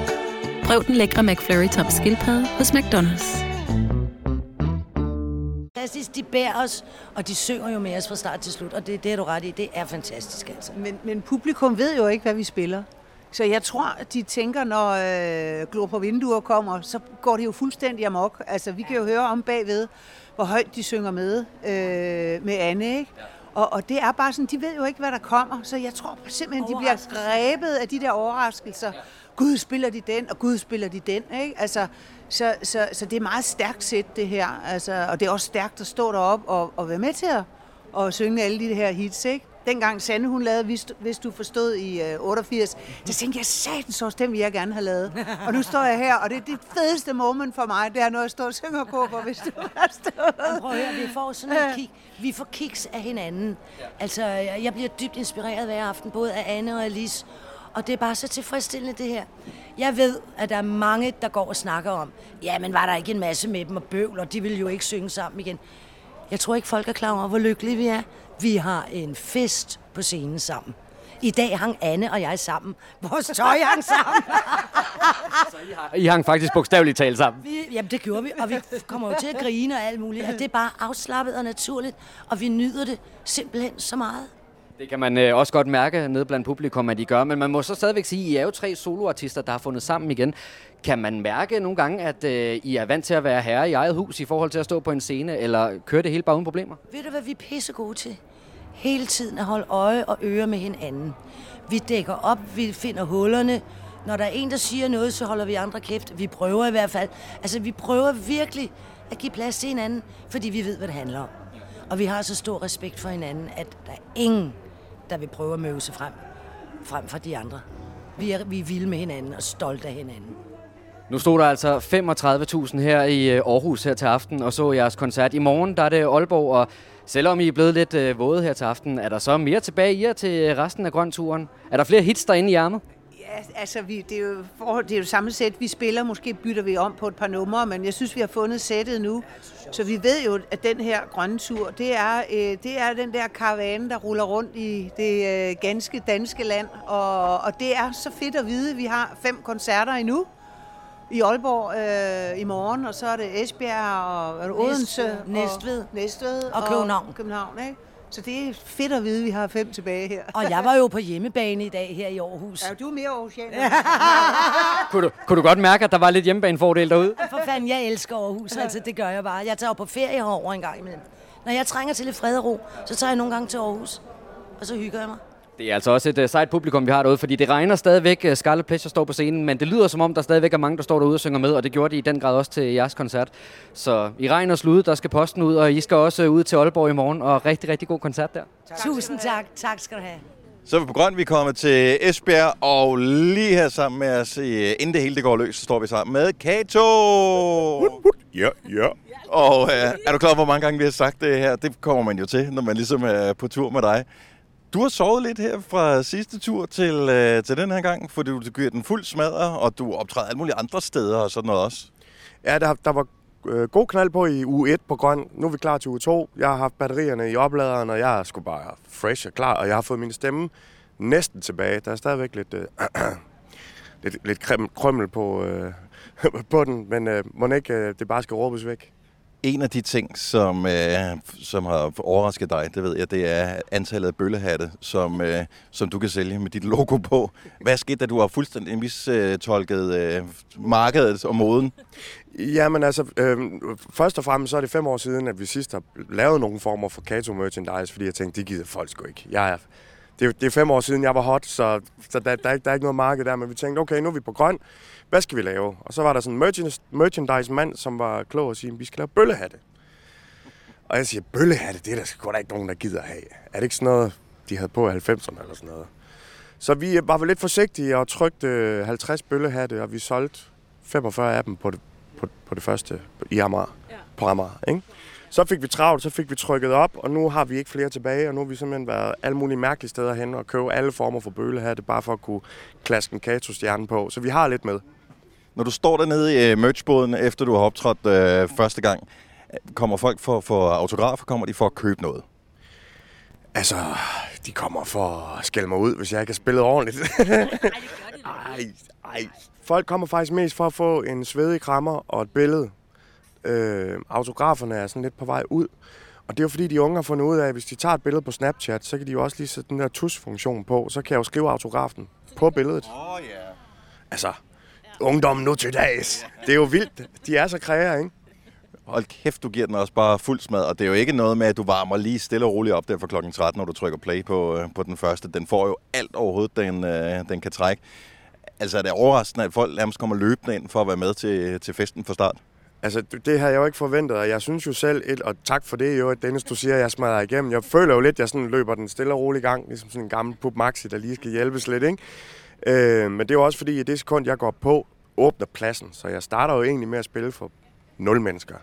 Prøv den lækre McFlurry tom skildpadde hos McDonald's. Fantastisk, de bærer os, og de synger jo med os fra start til slut, og det, det er du ret i. Det er fantastisk, altså. Men, men publikum ved jo ikke, hvad vi spiller. Så jeg tror, at de tænker, når øh, Glor på vinduer kommer, så går det jo fuldstændig amok. Altså, vi kan jo høre om bagved, hvor højt de synger med, øh, med Anne, ikke? Og, og det er bare sådan, de ved jo ikke, hvad der kommer, så jeg tror simpelthen, de bliver grebet af de der overraskelser. Gud, spiller de den, og Gud, spiller de den, ikke? Altså, så, så, så det er meget stærkt set, det her. Altså, og det er også stærkt at stå deroppe og, og være med til at og synge alle de her hits, ikke? Dengang Sande, hun lavede, hvis du, hvis du forstod i øh, 88, der tænkte jeg, satans også, den vil jeg gerne have lavet. Og nu står jeg her, og det er det fedeste moment for mig, det er, når jeg står og synger på, for hvis du Men Prøv at høre, vi får sådan en kick. Vi får kicks af hinanden. Altså, jeg jeg bliver dybt inspireret hver aften, både af Anne og Alice. Og det er bare så tilfredsstillende, det her. Jeg ved, at der er mange, der går og snakker om, ja, men var der ikke en masse med dem og bøvl, og de ville jo ikke synge sammen igen. Jeg tror ikke, folk er klar over, hvor lykkelige vi er. Vi har en fest på scenen sammen. I dag hang Anne og jeg sammen. Vores tøj hang sammen. I hang faktisk bogstaveligt talt sammen. Vi, jamen, det gjorde vi, og vi kommer jo til at grine og alt muligt. Og det er bare afslappet og naturligt, og vi nyder det simpelthen så meget. Det kan man øh, også godt mærke nede blandt publikum, at de gør. Men man må så stadigvæk sige, at I er jo tre soloartister, der har fundet sammen igen. Kan man mærke nogle gange, at øh, I er vant til at være herre i eget hus i forhold til at stå på en scene, eller kører det hele bare uden problemer? Ved du, hvad vi er pissegode til? Hele tiden at holde øje og øre med hinanden. Vi dækker op, vi finder hullerne. Når der er en, der siger noget, så holder vi andre kæft. Vi prøver i hvert fald. Altså, vi prøver virkelig at give plads til hinanden, fordi vi ved, hvad det handler om. Og vi har så stor respekt for hinanden, at der er ingen, der vil prøve at møde sig frem, frem for de andre. Vi er, vi er vilde med hinanden og stolte af hinanden. Nu stod der altså 35.000 her i øh, Aarhus her til aften og så jeres koncert. I morgen der er det Aalborg, og selvom I er blevet lidt øh, våde her til aften, er der så mere tilbage i jer til øh, resten af grønturen? Er der flere hits derinde i ærmet? Altså, vi, det, er jo, for, det er jo samme sæt, vi spiller. Måske bytter vi om på et par numre, men jeg synes, vi har fundet sættet nu. Så vi ved jo, at den her grønne tur, det er, øh, det er den der karavane, der ruller rundt i det øh, ganske danske land. Og, og det er så fedt at vide. Vi har fem koncerter endnu i Aalborg øh, i morgen, og så er det Esbjerg og Odense. Næstved. Næstved. Og, Næstved Og København. København, ikke? Så det er fedt at vide, at vi har fem tilbage her. Og jeg var jo på hjemmebane i dag her i Aarhus. Ja, du er mere Aarhusianer. Kunne du, kunne du godt mærke, at der var lidt hjemmebanefordel derude? For fanden, jeg elsker Aarhus, altså det gør jeg bare. Jeg tager jo på ferie herover en gang imellem. Når jeg trænger til lidt fred og ro, så tager jeg nogle gange til Aarhus, og så hygger jeg mig. Det er altså også et uh, sejt publikum, vi har derude, fordi det regner stadigvæk. Uh, Scarlet Pleasure står på scenen, men det lyder som om, der stadigvæk er mange, der står derude og synger med, og det gjorde de i den grad også til jeres koncert. Så i regn og slud, der skal posten ud, og I skal også uh, ud til Aalborg i morgen, og rigtig, rigtig god koncert der. Tusind tak. Tak skal du have. Så er vi på grøn, vi er kommet til Esbjerg, og lige her sammen med os, i- inden det hele det går løs, så står vi sammen med Kato! Ja, ja. Og øh, er du klar over, hvor mange gange vi har sagt det her? Det kommer man jo til, når man ligesom er på tur med dig. Du har sovet lidt her fra sidste tur til, øh, til den her gang, fordi du giver den fuld smadre, og du optræder alle mulige andre steder og sådan noget også. Ja, der, der var øh, god knald på i uge 1 på grøn. Nu er vi klar til uge 2. Jeg har haft batterierne i opladeren, og jeg er sgu bare fresh og klar, og jeg har fået min stemme næsten tilbage. Der er stadigvæk lidt, øh, lidt, lidt krem, krømmel på, øh, på den, men øh, må ikke øh, det bare skal råbes væk. En af de ting, som, øh, som har overrasket dig, det ved jeg, det er antallet af bøllehatte, som, øh, som du kan sælge med dit logo på. Hvad skete, da du har fuldstændig mistolket øh, markedet og moden? Jamen altså, øh, først og fremmest så er det fem år siden, at vi sidst har lavet nogle former for Kato merchandise, fordi jeg tænkte, det gider folk sgu ikke. Jeg er, det, er, det er fem år siden, jeg var hot, så, så der, der, er ikke, der er ikke noget marked der, men vi tænkte, okay, nu er vi på grøn, hvad skal vi lave? Og så var der sådan en merchandise, merchandise-mand, som var klog og sige, vi skal lave bøllehatte. Og jeg siger, bøllehatte, det er der sgu da ikke nogen, der gider have. Er det ikke sådan noget, de havde på i 90'erne eller sådan noget? Så vi var lidt forsigtige og trykte 50 bøllehatte, og vi solgte 45 af dem på det, på, på det første i Amager. Ja. På Amager, ikke? Så fik vi travlt, så fik vi trykket op, og nu har vi ikke flere tilbage, og nu har vi simpelthen været alle mulige mærkelige steder hen og købe alle former for bølehatte, bare for at kunne klaske en Kato-stjerne på. Så vi har lidt med. Når du står dernede i øh, merchboden, efter du har optrådt øh, første gang, kommer folk for, for autografer, kommer de for at købe noget? Altså, de kommer for at skælde mig ud, hvis jeg ikke har spillet ordentligt. Ej, ej. Folk kommer faktisk mest for at få en svedig krammer og et billede. Øh, autograferne er sådan lidt på vej ud. Og det er jo fordi, de unge har fundet ud af, at hvis de tager et billede på Snapchat, så kan de jo også lige sætte den der tus-funktion på. Så kan jeg jo skrive autografen på billedet. Åh, oh, ja. Yeah. Altså, ungdommen nu til dags. Det er jo vildt. De er så kræger, ikke? Hold kæft, du giver den også bare fuld smad, og det er jo ikke noget med, at du varmer lige stille og roligt op der for klokken 13, når du trykker play på, øh, på den første. Den får jo alt overhovedet, den, øh, den kan trække. Altså er det overraskende, at folk nærmest kommer løbende ind for at være med til, til festen fra start? Altså, det har jeg jo ikke forventet, og jeg synes jo selv, et, og tak for det jo, at Dennis, du siger, at jeg smadrer igennem. Jeg føler jo lidt, at jeg sådan løber den stille og roligt i gang, ligesom sådan en gammel pup maxi, der lige skal hjælpes lidt, ikke? Øh, men det er jo også fordi, at det sekund, jeg går på, åbner pladsen, så jeg starter jo egentlig med at spille for nul mennesker.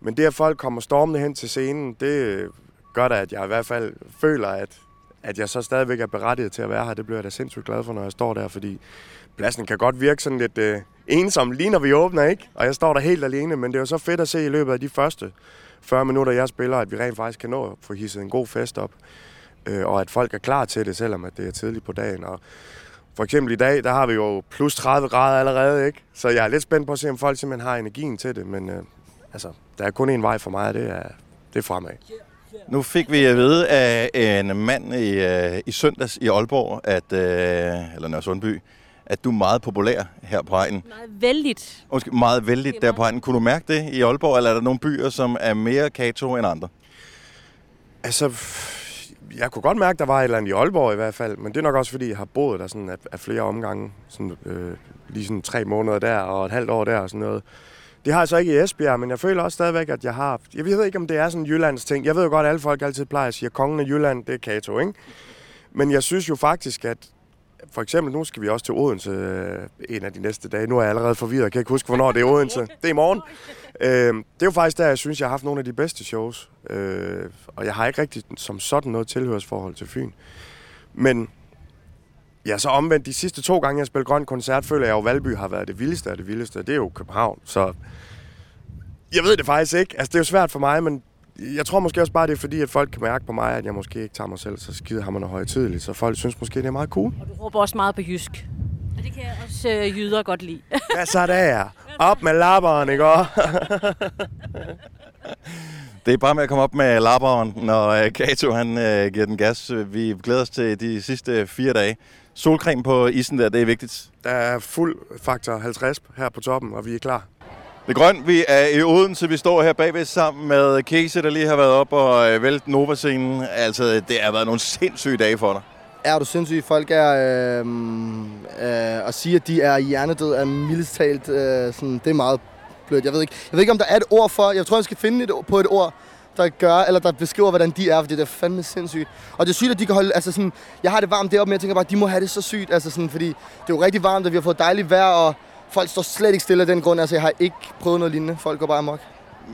Men det, at folk kommer stormende hen til scenen, det gør da, at jeg i hvert fald føler, at, at jeg så stadigvæk er berettiget til at være her. Det bliver jeg da sindssygt glad for, når jeg står der, fordi pladsen kan godt virke sådan lidt øh, ensom, lige når vi åbner, ikke? Og jeg står der helt alene, men det er jo så fedt at se i løbet af de første 40 minutter, jeg spiller, at vi rent faktisk kan nå at få hisset en god fest op. Øh, og at folk er klar til det, selvom at det er tidligt på dagen. Og for eksempel i dag, der har vi jo plus 30 grader allerede, ikke? Så jeg er lidt spændt på at se, om folk simpelthen har energien til det, men øh, altså, der er kun en vej for mig, og det er, det er fremad. Nu fik vi at vide af en mand i, øh, i søndags i Aalborg, at, øh, eller Nørresundby, at du er meget populær her på egnen. Meget vældigt. Måske meget vældigt der på egnen. Kunne du mærke det i Aalborg, eller er der nogle byer, som er mere kato end andre? Altså, jeg kunne godt mærke, at der var et eller andet i Aalborg i hvert fald, men det er nok også, fordi jeg har boet der sådan af, af flere omgange. Sådan, øh, lige sådan tre måneder der og et halvt år der og sådan noget. Det har jeg så ikke i Esbjerg, men jeg føler også stadigvæk, at jeg har... Jeg ved ikke, om det er sådan en Jyllands ting. Jeg ved jo godt, at alle folk altid plejer at sige, at kongen af Jylland, det er Kato, ikke? Men jeg synes jo faktisk, at for eksempel, nu skal vi også til Odense øh, en af de næste dage. Nu er jeg allerede forvirret, jeg kan ikke huske, hvornår det er Odense. Det er i morgen. Øh, det er jo faktisk der, jeg synes, jeg har haft nogle af de bedste shows. Øh, og jeg har ikke rigtig som sådan noget tilhørsforhold til Fyn. Men ja, så omvendt, de sidste to gange, jeg spillede Grøn Koncert, føler jeg jo, at Valby har været det vildeste af det vildeste. Det er jo København, så jeg ved det faktisk ikke. Altså, det er jo svært for mig, men jeg tror måske også bare, det er fordi, at folk kan mærke på mig, at jeg måske ikke tager mig selv så skide hammerende højtidligt. Så folk synes måske, det er meget cool. Og du råber også meget på jysk. Og det kan jeg også øh, jyder godt lide. Hvad så der? Op med lapperen, ikke Det er bare med at komme op med lapperen, når øh, Kato han øh, giver den gas. Vi glæder os til de sidste fire dage. Solcreme på isen der, det er vigtigt. Der er fuld faktor 50 her på toppen, og vi er klar. Det er grønt. Vi er i Odense. Vi står her bagved sammen med Kese, der lige har været op og øh, vælt Nova-scenen. Altså, det har været nogle sindssyge dage for dig. Er du sindssyg? Folk er... Øh, øh, at sige, at de er hjernedød er mildest talt, øh, sådan, det er meget blødt. Jeg ved, ikke, jeg ved ikke, om der er et ord for... Jeg tror, jeg skal finde et, på et ord, der gør, eller der beskriver, hvordan de er, fordi det er fandme sindssygt. Og det er sygt, at de kan holde, altså sådan, jeg har det varmt deroppe, men jeg tænker bare, at de må have det så sygt, altså sådan, fordi det er jo rigtig varmt, og vi har fået dejligt vejr, og folk står slet ikke stille af den grund. Altså, jeg har ikke prøvet noget lignende. Folk går bare amok.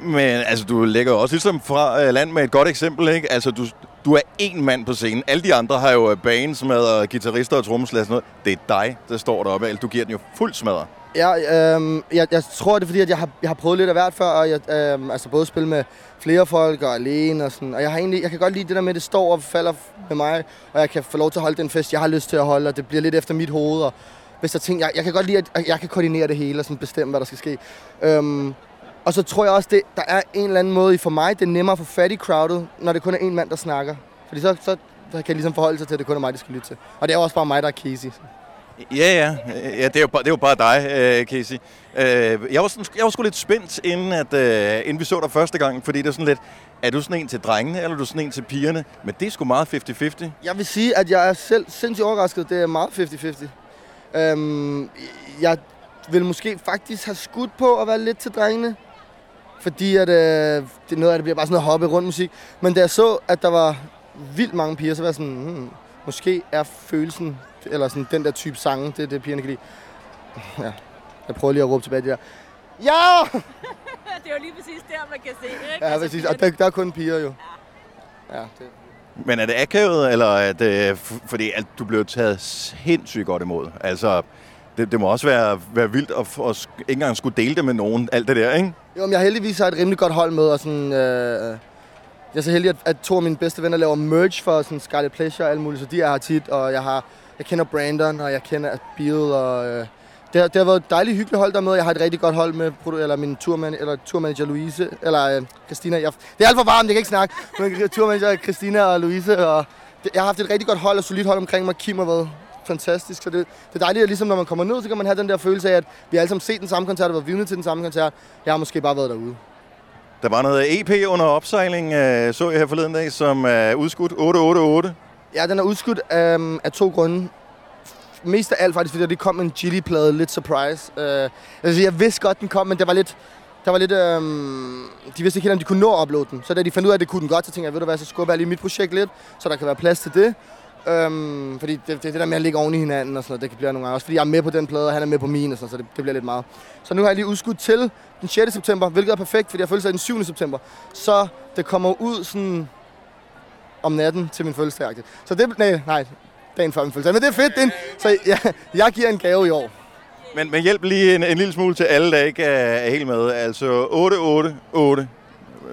Men altså, du lægger også ligesom fra uh, land med et godt eksempel, ikke? Altså, du, Du er én mand på scenen. Alle de andre har jo øh, bands med guitarister og trommeslager og sådan noget. Det er dig, der står deroppe. Du giver den jo fuld smadret. Ja, øhm, jeg, jeg tror, det er fordi, at jeg har, jeg har prøvet lidt af hvert før, og jeg, øhm, altså både spille med flere folk og alene og sådan. Og jeg, har egentlig, jeg kan godt lide det der med, at det står og falder med mig, og jeg kan få lov til at holde den fest, jeg har lyst til at holde, og det bliver lidt efter mit hoved. Og hvis jeg tænker, jeg, jeg kan godt lide, at jeg kan koordinere det hele og sådan bestemme, hvad der skal ske. Øhm, og så tror jeg også, det, der er en eller anden måde, for mig, det er nemmere at få fat i crowdet, når det kun er en mand, der snakker. Fordi så, så kan jeg ligesom forholde sig til, at det kun er mig, der skal lytte til. Og det er også bare mig, der er Casey. Ja, ja. ja det, er jo, bare- det er jo bare dig, øh, Casey. Øh, jeg, var sådan, jeg var sgu lidt spændt, inden, at, øh, inden vi så dig første gang, fordi det er sådan lidt, er du sådan en til drengene, eller er du sådan en til pigerne? Men det er sgu meget 50-50. Jeg vil sige, at jeg er selv sindssygt overrasket. Det er meget 50-50. Øhm, jeg vil måske faktisk have skudt på at være lidt til drengene. Fordi at, øh, det, noget af det bliver bare sådan noget hoppe rundt musik. Men da jeg så, at der var vildt mange piger, så var jeg sådan, hmm, måske er følelsen, eller sådan den der type sange, det er det, pigerne kan lide. Ja, jeg prøver lige at råbe tilbage det der. Ja! det er jo lige præcis der, man kan se ikke? Ja, præcis. Og der, der er kun piger jo. Ja, det. Men er det akavet, eller er det, fordi at du blev taget sindssygt godt imod? Altså, det, det må også være, være vildt at, at ikke engang skulle dele det med nogen, alt det der, ikke? Jo, men jeg heldigvis har et rimelig godt hold med, og sådan, øh, jeg er så heldig, at, at to af mine bedste venner laver merch for sådan Scarlet Pleasure og alt muligt, så de er her tit, og jeg har, jeg kender Brandon, og jeg kender Bill, og øh, det, har, det har været et dejligt hyggeligt hold der med. Jeg har et rigtig godt hold med eller min turman, eller turmanager Louise, eller øh, Christina. Jeg, det er alt for varmt, jeg kan ikke snakke. Men turmanager Christina og Louise, og det, jeg har haft et rigtig godt hold og solidt hold omkring mig. Kim har været fantastisk, så det, det er dejligt, at ligesom når man kommer ned, så kan man have den der følelse af, at vi har alle sammen set den samme koncert og været vidne til den samme koncert. Jeg har måske bare været derude. Der var noget EP under opsejling, øh, så jeg her forleden dag, som er udskudt 888. Ja, den er udskudt øhm, af to grunde. Mest af alt faktisk, fordi det kom en Gilly-plade, lidt surprise. Øh, altså, jeg vidste godt, den kom, men det var lidt... Der var lidt, øhm, de vidste ikke helt, om de kunne nå at uploade den. Så da de fandt ud af, at det kunne den godt, så tænkte jeg, ved du hvad, så skubber jeg lige mit projekt lidt, så der kan være plads til det. Øhm, fordi det, det, det der med at ligge oven i hinanden og sådan noget, det kan blive nogle gange også. Fordi jeg er med på den plade, og han er med på min, og sådan, så det, det bliver lidt meget. Så nu har jeg lige udskudt til den 6. september, hvilket er perfekt, fordi jeg føler sig den 7. september. Så det kommer ud sådan om natten til min fødselsdag. Så det, nej, nej, dagen før min fødselsdag. Men det er fedt, det er en, så jeg, jeg giver en gave i år. Men, men hjælp lige en, en lille smule til alle, der ikke er, er helt med. Altså 888.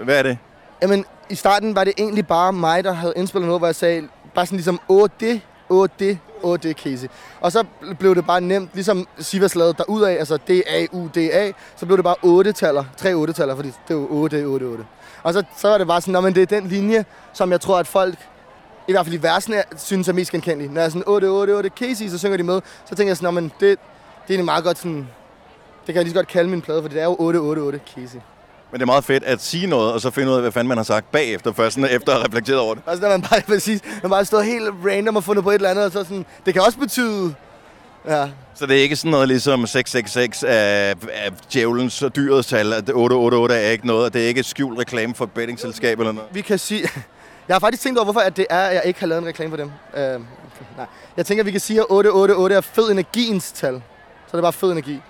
Hvad er det? Jamen, i starten var det egentlig bare mig, der havde indspillet noget, hvor jeg sagde, bare sådan ligesom, åh det, åh det, åh det, Casey. Og så blev det bare nemt, ligesom Sivas lavede derudad, altså D-A-U-D-A, så blev det bare 8-taller, tre 8-taller, fordi det jo 8, 8, 8. Og så, så var det bare sådan, "Nå, men det er den linje, som jeg tror, at folk, i hvert fald i versene, synes er mest genkendelige. Når jeg er sådan 8, 8, 8, Casey, så synger de med, så tænker jeg sådan, "Nå, men det, det er egentlig meget godt sådan, det kan jeg lige så godt kalde min plade, fordi det er jo 8, 8, 8, Casey. Men det er meget fedt at sige noget, og så finde ud af, hvad fanden man har sagt bagefter, først sådan, efter at have reflekteret over det. Altså, når man bare, præcis, man bare stået helt random og fundet på et eller andet, og så sådan, det kan også betyde, ja, Så det er ikke sådan noget ligesom 666 af, af djævelens og dyrets tal, at 888 er ikke noget, og det er ikke et skjult reklame for et bettingselskab eller noget. vi kan sige, jeg har faktisk tænkt over, hvorfor at det er, at jeg ikke har lavet en reklame for dem. Uh, nej. Jeg tænker, at vi kan sige, at 888 er fed energiens tal. Så det er bare fed energi.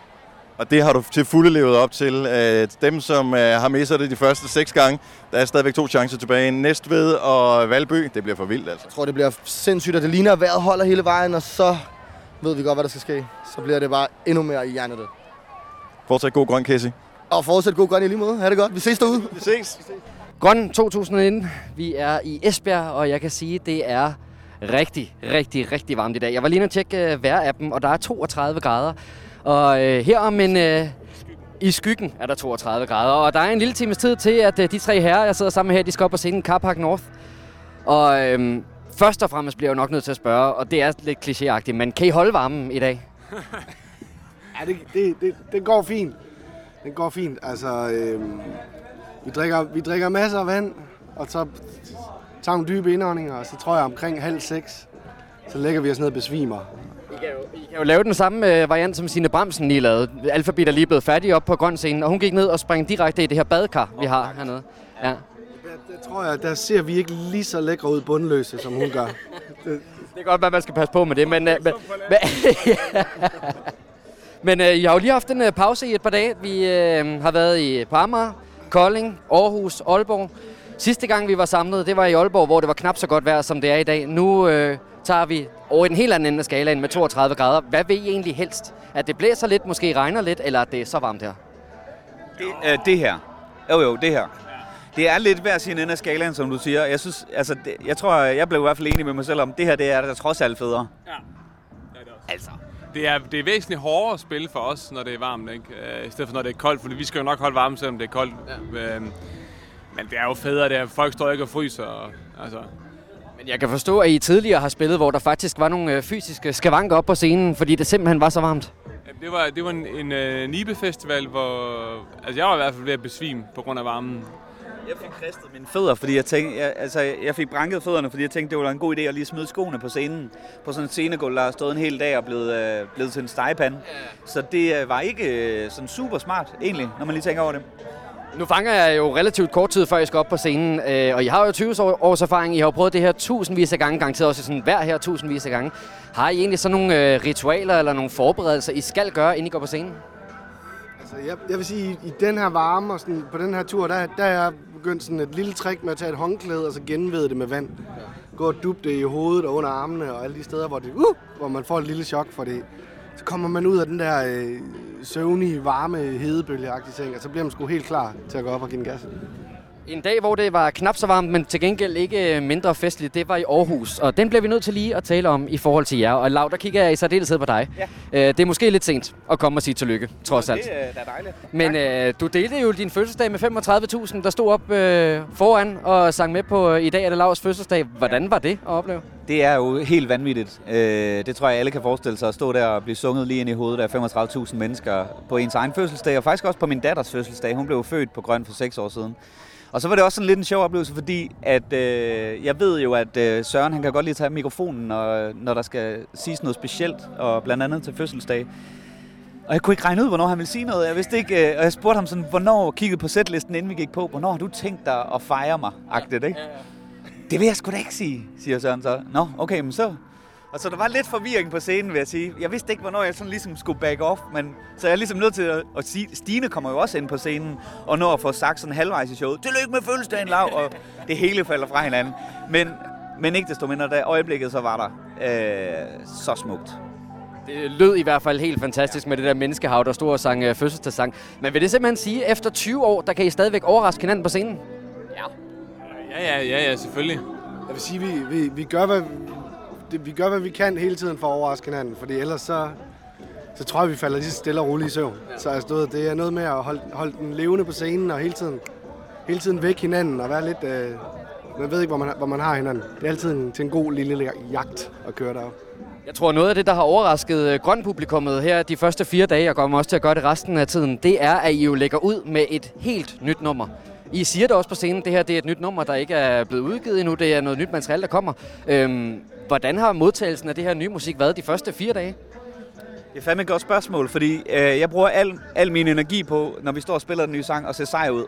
Og det har du til fulde levet op til. Øh, Dem, som øh, har misset det de første seks gange, der er stadigvæk to chancer tilbage. Næstved og Valby, det bliver for vildt altså. Jeg tror, det bliver sindssygt, og det ligner, at vejret holder hele vejen, og så ved vi godt, hvad der skal ske. Så bliver det bare endnu mere i hjernet. Fortsat god grøn, Casey. Og fortsæt god grøn i lige måde. Ha' det godt. Vi ses derude. Vi ses. Grøn 2019. Vi er i Esbjerg, og jeg kan sige, det er rigtig, rigtig, rigtig varmt i dag. Jeg var lige nødt til at tjekke øh, uh, vejrappen, og der er 32 grader. Og øh, her om en... Øh, i skyggen er der 32 grader, og der er en lille times tid til, at øh, de tre herrer, jeg sidder sammen med her, de skal op og se en Carpark North. Og øhm, først og fremmest bliver jeg jo nok nødt til at spørge, og det er lidt klichéagtigt, men kan I holde varmen i dag? Ja, det, det, det, det går fint. Det går fint. Altså, øhm, vi, drikker, vi drikker masser af vand, og så tager nogle dybe indåndinger, og så tror jeg omkring halv seks, så lægger vi os ned og besvimer. I kan jo, I kan jo lave den samme øh, variant, som Signe Bramsen lige lavede. Alphabet er lige blevet færdig op på grøn scene, og hun gik ned og sprang direkte i det her badekar, vi har hernede. Ja. Der, der tror jeg, der ser vi ikke lige så lækre ud bundløse, som hun gør. Det, Det er godt, at man skal passe på med det, men... Øh, men, men, men øh, jeg har jo lige haft en øh, pause i et par dage. Vi øh, har været i på Amager, Kolding, Aarhus, Aalborg. Sidste gang vi var samlet, det var i Aalborg, hvor det var knap så godt vejr, som det er i dag. Nu øh, tager vi over i den helt anden ende af skalaen med 32 grader. Hvad vil I egentlig helst? At det blæser lidt, måske regner lidt, eller at det er så varmt her? Det, øh, det her. Jo, jo, det her. Det er lidt hver sin ende af skalaen, som du siger. Jeg, synes, altså, det, jeg tror, jeg blev i hvert fald enig med mig selv om, det her det er der trods alt federe. Ja. Altså. Det er, det er væsentligt hårdere at spille for os, når det er varmt, ikke? Øh, i stedet for når det er koldt, fordi vi skal jo nok holde varme, selvom det er koldt. Ja. Øh, men det er jo federe, det er, folk står ikke og fryser. Og, altså. Men jeg kan forstå, at I tidligere har spillet, hvor der faktisk var nogle øh, fysiske skavanker op på scenen, fordi det simpelthen var så varmt. Det var, det var en, en uh, Nibe-festival, hvor altså, jeg var i hvert fald ved at besvime på grund af varmen. Jeg fik kristet mine fødder, fordi jeg tænkte, jeg, altså, jeg fik branket fødderne, fordi jeg tænkte, det var en god idé at lige smide skoene på scenen. På sådan en scenegulv, der har stået en hel dag og blevet, øh, blevet til en stegepande. Så det øh, var ikke øh, sådan super smart, egentlig, når man lige tænker over det. Nu fanger jeg jo relativt kort tid, før jeg skal op på scenen, øh, og I har jo 20 år- års erfaring. I har jo prøvet det her tusindvis af gange, garanteret også sådan hver her tusindvis af gange. Har I egentlig sådan nogle øh, ritualer eller nogle forberedelser, I skal gøre, inden I går på scenen? Altså, jeg, jeg vil sige, i den her varme og sådan, på den her tur, der, der er jeg begyndt sådan et lille trick med at tage et håndklæde og så genvede det med vand. Gå og dub det i hovedet og under armene og alle de steder, hvor, det, uh, hvor man får et lille chok for det. Så kommer man ud af den der øh, søvnige, varme, hedebølgeagtige ting, og så bliver man sgu helt klar til at gå op og give den gas. En dag, hvor det var knap så varmt, men til gengæld ikke øh, mindre festligt, det var i Aarhus. Og den bliver vi nødt til lige at tale om i forhold til jer. Og Lav, der kigger jeg i særdeleshed på dig. Ja. Øh, det er måske lidt sent at komme og sige tillykke, trods alt. Det er da dejligt. Men øh, du delte jo din fødselsdag med 35.000, der stod op øh, foran og sang med på øh, I dag er det Lavs fødselsdag. Hvordan var det at opleve? Det er jo helt vanvittigt. Øh, det tror jeg, alle kan forestille sig at stå der og blive sunget lige ind i hovedet af 35.000 mennesker på ens egen fødselsdag, og faktisk også på min datters fødselsdag. Hun blev født på Grøn for seks år siden. Og så var det også sådan lidt en sjov oplevelse, fordi at, øh, jeg ved jo, at øh, Søren han kan godt lide at tage mikrofonen, når, når der skal siges noget specielt, og blandt andet til fødselsdag. Og jeg kunne ikke regne ud, hvornår han ville sige noget. Jeg vidste ikke, øh, og jeg spurgte ham sådan, hvornår kiggede på sætlisten, inden vi gik på, hvornår har du tænkt dig at fejre mig? Agtigt, ikke? Det vil jeg sgu da ikke sige, siger Søren så. Nå, okay, men så... Og så der var lidt forvirring på scenen, vil jeg sige. Jeg vidste ikke, hvornår jeg sådan ligesom skulle back off, men så jeg er ligesom nødt til at, at sige, Stine kommer jo også ind på scenen, og når at få sagt sådan halvvejs i showet, tillykke med fødselsdagen, Lav, og det hele falder fra hinanden. Men, men ikke desto mindre, da øjeblikket så var der øh, så smukt. Det lød i hvert fald helt fantastisk med det der menneskehav, der stod og sang øh, fødselsdagssang. Men vil det simpelthen sige, at efter 20 år, der kan I stadigvæk overraske hinanden på scenen? Ja, ja, ja, ja, selvfølgelig. Jeg vil sige, vi, vi, vi, gør, hvad, det, vi gør, hvad vi kan hele tiden for at overraske hinanden, fordi ellers så, så tror jeg, vi falder lige stille og roligt i søvn. Så altså, det er noget med at holde, holde den levende på scenen og hele tiden, hele tiden væk hinanden og være lidt... Øh, man ved ikke, hvor man, hvor man har hinanden. Det er altid en, til en god lille jagt at køre derop. Jeg tror, noget af det, der har overrasket øh, grønpublikummet her de første fire dage, og kommer også til at gøre det resten af tiden, det er, at I jo lægger ud med et helt nyt nummer. I siger det også på scenen, det her det er et nyt nummer, der ikke er blevet udgivet endnu. Det er noget nyt materiale, der kommer. Øhm, hvordan har modtagelsen af det her nye musik været de første fire dage? Det er fandme et godt spørgsmål, fordi øh, jeg bruger al, al min energi på, når vi står og spiller den nye sang, og ser sej ud.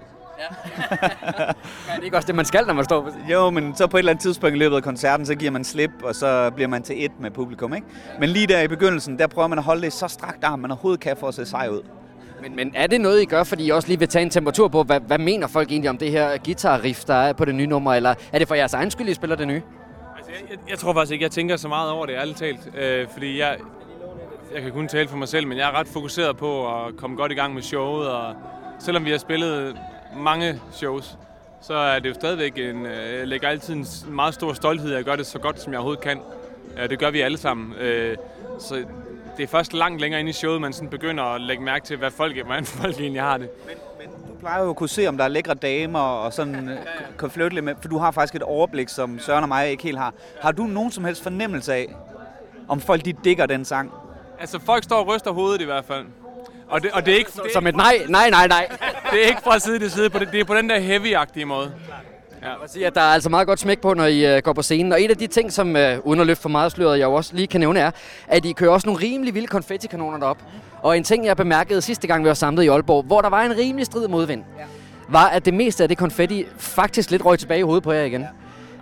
Er det ikke også det, man skal, når man står på? Jo, men så på et eller andet tidspunkt i løbet af koncerten, så giver man slip, og så bliver man til et med publikum, ikke? Men lige der i begyndelsen, der prøver man at holde det så strakt arm, man overhovedet kan for at se sej ud. Men, men er det noget, I gør, fordi I også lige vil tage en temperatur på, hvad, hvad mener folk egentlig om det her guitar-riff, der er på det nye nummer, eller er det for jeres egen skyld, I spiller det nye? Jeg, jeg tror faktisk ikke, jeg tænker så meget over det, ærligt talt. Øh, fordi jeg, jeg kan kun tale for mig selv, men jeg er ret fokuseret på at komme godt i gang med showet. Og selvom vi har spillet mange shows, så er det jo stadigvæk en... Øh, jeg lægger altid en meget stor stolthed i at gøre det så godt, som jeg overhovedet kan. Ja, det gør vi alle sammen. Øh, så det er først langt længere ind i showet, man sådan begynder at lægge mærke til, hvad folk, hvordan folk egentlig har det. Men plejer jo at kunne se, om der er lækre damer, og sådan øh, kan flytte lidt med, for du har faktisk et overblik, som Søren og mig ikke helt har. Har du nogen som helst fornemmelse af, om folk de digger den sang? Altså, folk står og ryster hovedet i hvert fald. Og det, og det er ikke... Det er Som ikke et nej, nej, nej, nej. Det er ikke fra side til side, på det, det er på den der heavy-agtige måde. Ja. Jeg sige, at der er altså meget godt smæk på, når I uh, går på scenen. Og en af de ting, som uh, uden at løfte for meget sløret, jeg jo også lige kan nævne, er, at I kører også nogle rimelig vilde konfettikanoner derop. Og en ting, jeg bemærkede sidste gang, vi var samlet i Aalborg, hvor der var en rimelig strid modvind, ja. var, at det meste af det konfetti faktisk lidt røg tilbage i hovedet på jer igen.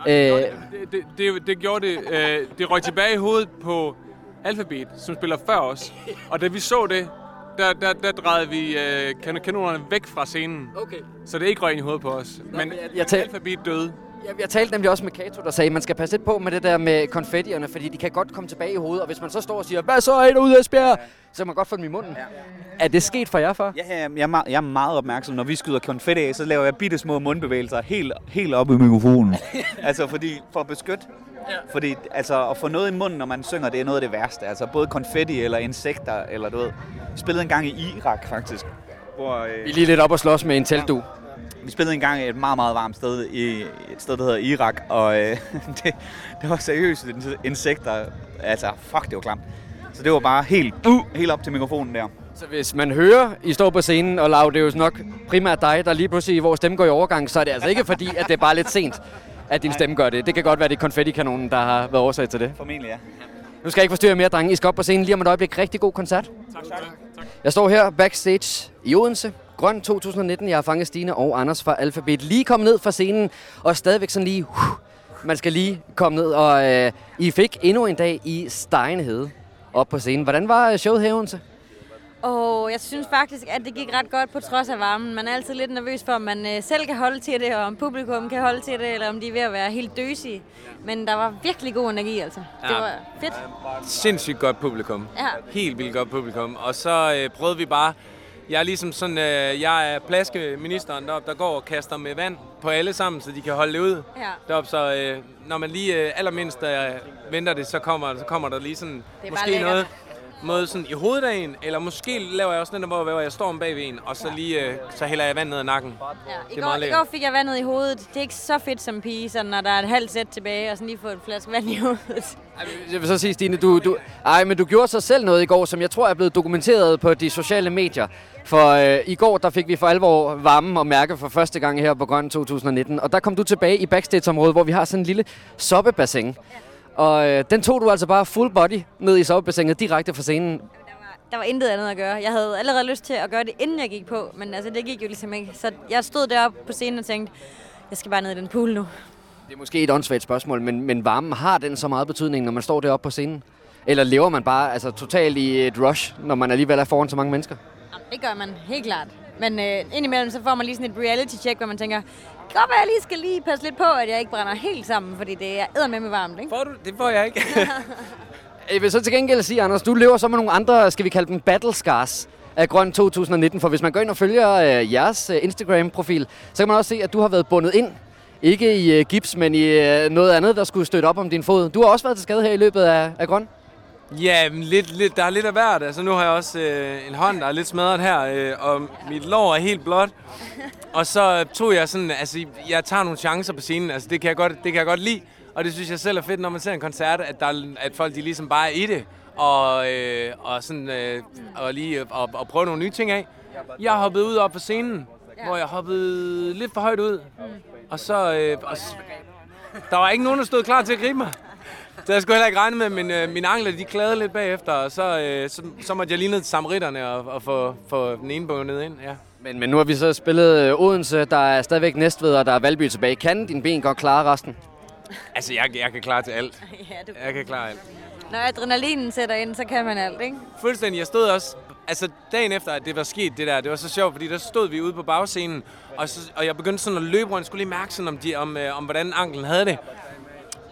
Øh, Det, det, det, det gjorde det... Øh, det røg tilbage i hovedet på Alphabet, som spiller før os. Og da vi så det, der, der, der drejede vi øh, kan- kanonerne væk fra scenen. Okay. Så det ikke røg ind i hovedet på os. Men jeg, jeg tal- alfabet døde. Jeg, jeg talte nemlig også med Kato, der sagde, at man skal passe lidt på med det der med konfettierne, fordi de kan godt komme tilbage i hovedet, og hvis man så står og siger, hvad så er der ude af Esbjerg? Så kan man godt få dem i munden. Ja. Er det sket for jer før? Ja, ja, jeg, er meget, jeg er meget opmærksom. Når vi skyder konfetti af, så laver jeg bitte små mundbevægelser helt, helt op i mikrofonen. altså fordi, for at beskytte. Ja. Fordi altså, at få noget i munden, når man synger, det er noget af det værste. Altså både konfetti eller insekter, eller du ved. Jeg spillede en gang i Irak, faktisk. Hvor, øh, Vi er lige lidt op og slås med en teltdu. Vi spillede en gang i et meget, meget varmt sted, i et sted, der hedder Irak, og øh, det, det var seriøst in- insekter. Altså, fuck, det var klamt. Så det var bare helt, uh, helt op til mikrofonen der. Så hvis man hører, I står på scenen, og Lav, det er jo nok primært dig, der lige pludselig, hvor stemme går i overgang, så er det altså ikke fordi, at det er bare lidt sent, at din stemme gør det. Det kan godt være, det er konfettikanonen, der har været årsag til det. Formentlig, ja. Nu skal jeg ikke forstyrre mere, drenge. I skal op på scenen lige om et øjeblik. Rigtig god koncert. Tak, tak. Jeg står her backstage i Odense. Grøn 2019. Jeg har fanget Stine og Anders fra Alphabet. Lige kommet ned fra scenen, og stadigvæk sådan lige... Uh, man skal lige komme ned, og øh, I fik endnu en dag i Stegenhede op på scenen. Hvordan var øh, showet her Odense? Og jeg synes faktisk, at det gik ret godt på trods af varmen. Man er altid lidt nervøs for, om man øh, selv kan holde til det, og om publikum kan holde til det, eller om de er ved at være helt døsige. Men der var virkelig god energi, altså. Det Ja. var fedt. Sindssygt godt publikum. Ja. Helt vildt godt publikum. Og så øh, prøvede vi bare... Jeg er ligesom sådan, øh, jeg er plaskeministeren deroppe, der går og kaster med vand på alle sammen, så de kan holde det ud. Ja. Deroppe, så øh, når man lige øh, allermindst øh, venter det, så kommer, så kommer der lige sådan, Det måske lækkert. noget, måde sådan i hovedet af en, eller måske laver jeg også den der, hvor, jeg står om bagved en, og så lige, øh, så hælder jeg vand ned ad nakken. Ja, I, Det er går, meget I går fik jeg vandet i hovedet. Det er ikke så fedt som pige, sådan, når der er et halvt sæt tilbage, og sådan lige få en flaske vand i hovedet. Jeg vil så sige, Stine, du, du, ej, men du gjorde så selv noget i går, som jeg tror er blevet dokumenteret på de sociale medier. For øh, i går, der fik vi for alvor varme og mærke for første gang her på Grøn 2019. Og der kom du tilbage i backstage-området, hvor vi har sådan en lille soppebassin. Og øh, den tog du altså bare full body ned i soppebassinet direkte fra scenen. Der var intet andet at gøre. Jeg havde allerede lyst til at gøre det, inden jeg gik på, men altså, det gik jo ligesom ikke. Så jeg stod deroppe på scenen og tænkte, jeg skal bare ned i den pool nu. Det er måske et åndssvagt spørgsmål, men, men varmen har den så meget betydning, når man står deroppe på scenen? Eller lever man bare altså, totalt i et rush, når man alligevel er foran så mange mennesker? Jamen, det gør man helt klart. Men øh, indimellem så får man lige sådan et reality-check, hvor man tænker, kan godt være, jeg lige skal lige passe lidt på, at jeg ikke brænder helt sammen, fordi det er med med varmt, ikke? Får du? Det får jeg ikke. Jeg vil så til gengæld sige, Anders, du lever så med nogle andre, skal vi kalde dem battle scars af Grøn 2019. For hvis man går ind og følger øh, jeres øh, Instagram-profil, så kan man også se, at du har været bundet ind. Ikke i øh, gips, men i øh, noget andet, der skulle støtte op om din fod. Du har også været til skade her i løbet af, af Grøn. Ja, men lidt, lidt, der er lidt af hvert. Altså, nu har jeg også øh, en hånd, der er lidt smadret her, øh, og mit lår er helt blåt. Og så tog jeg sådan, altså, jeg tager nogle chancer på scenen, altså, det kan jeg godt, det kan jeg godt lide. Og det synes jeg selv er fedt, når man ser en koncert, at, der, er- at folk de ligesom bare er i det. Og, øh, og, sådan, øh, og lige øh, og, og prøve nogle nye ting af. Jeg hoppede ud op på scenen, ja. hvor jeg hoppede lidt for højt ud. Og så... Øh, og, der var ikke nogen, der stod klar til at gribe mig. Så jeg skulle heller ikke regne med, men øh, mine ankler de klagede lidt bagefter, og så, øh, så, så måtte jeg lige ned til samaritterne og, og få, få den ene bundet ind. Ja. Men, men nu har vi så spillet øh, Odense, der er stadigvæk Næstved, og der er Valby tilbage. Kan dine ben godt klare resten? Altså, jeg, jeg kan klare til alt. ja, du... Jeg kan klare alt. Når adrenalinen sætter ind, så kan man alt, ikke? Fuldstændig. Jeg stod også... Altså, dagen efter, at det var sket, det der, det var så sjovt, fordi der stod vi ude på bagscenen, og, så, og jeg begyndte sådan at løbe rundt, skulle lige mærke sådan, om, de, om, øh, om hvordan anklen havde det.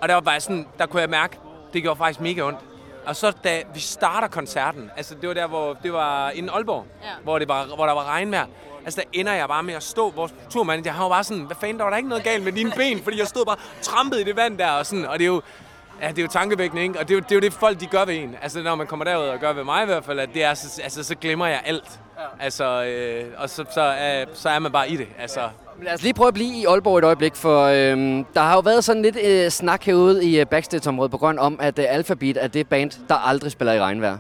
Og der var bare sådan, der kunne jeg mærke, det gjorde faktisk mega ondt. Og så da vi starter koncerten, altså det var der, hvor det var inden Aalborg, ja. hvor, det var, hvor der var regnvejr. Altså der ender jeg bare med at stå, vores turmanager, han var bare sådan, hvad fanden, der var der ikke noget galt med dine ben, fordi jeg stod bare trampet i det vand der, og sådan, og det er jo, Ja, det er jo tankevækkende, ikke? Og det er jo, det er jo det, folk de gør ved en. Altså, når man kommer derud og gør ved mig i hvert fald, at det er, så, altså, så glemmer jeg alt. Altså, øh, og så, så, øh, så er man bare i det. Altså, Lad os lige prøve at blive i Aalborg et øjeblik, for øhm, der har jo været sådan lidt øh, snak herude i øh, backstage-området på grund om, at øh, Alphabet er det band, der aldrig spiller i regnvejr.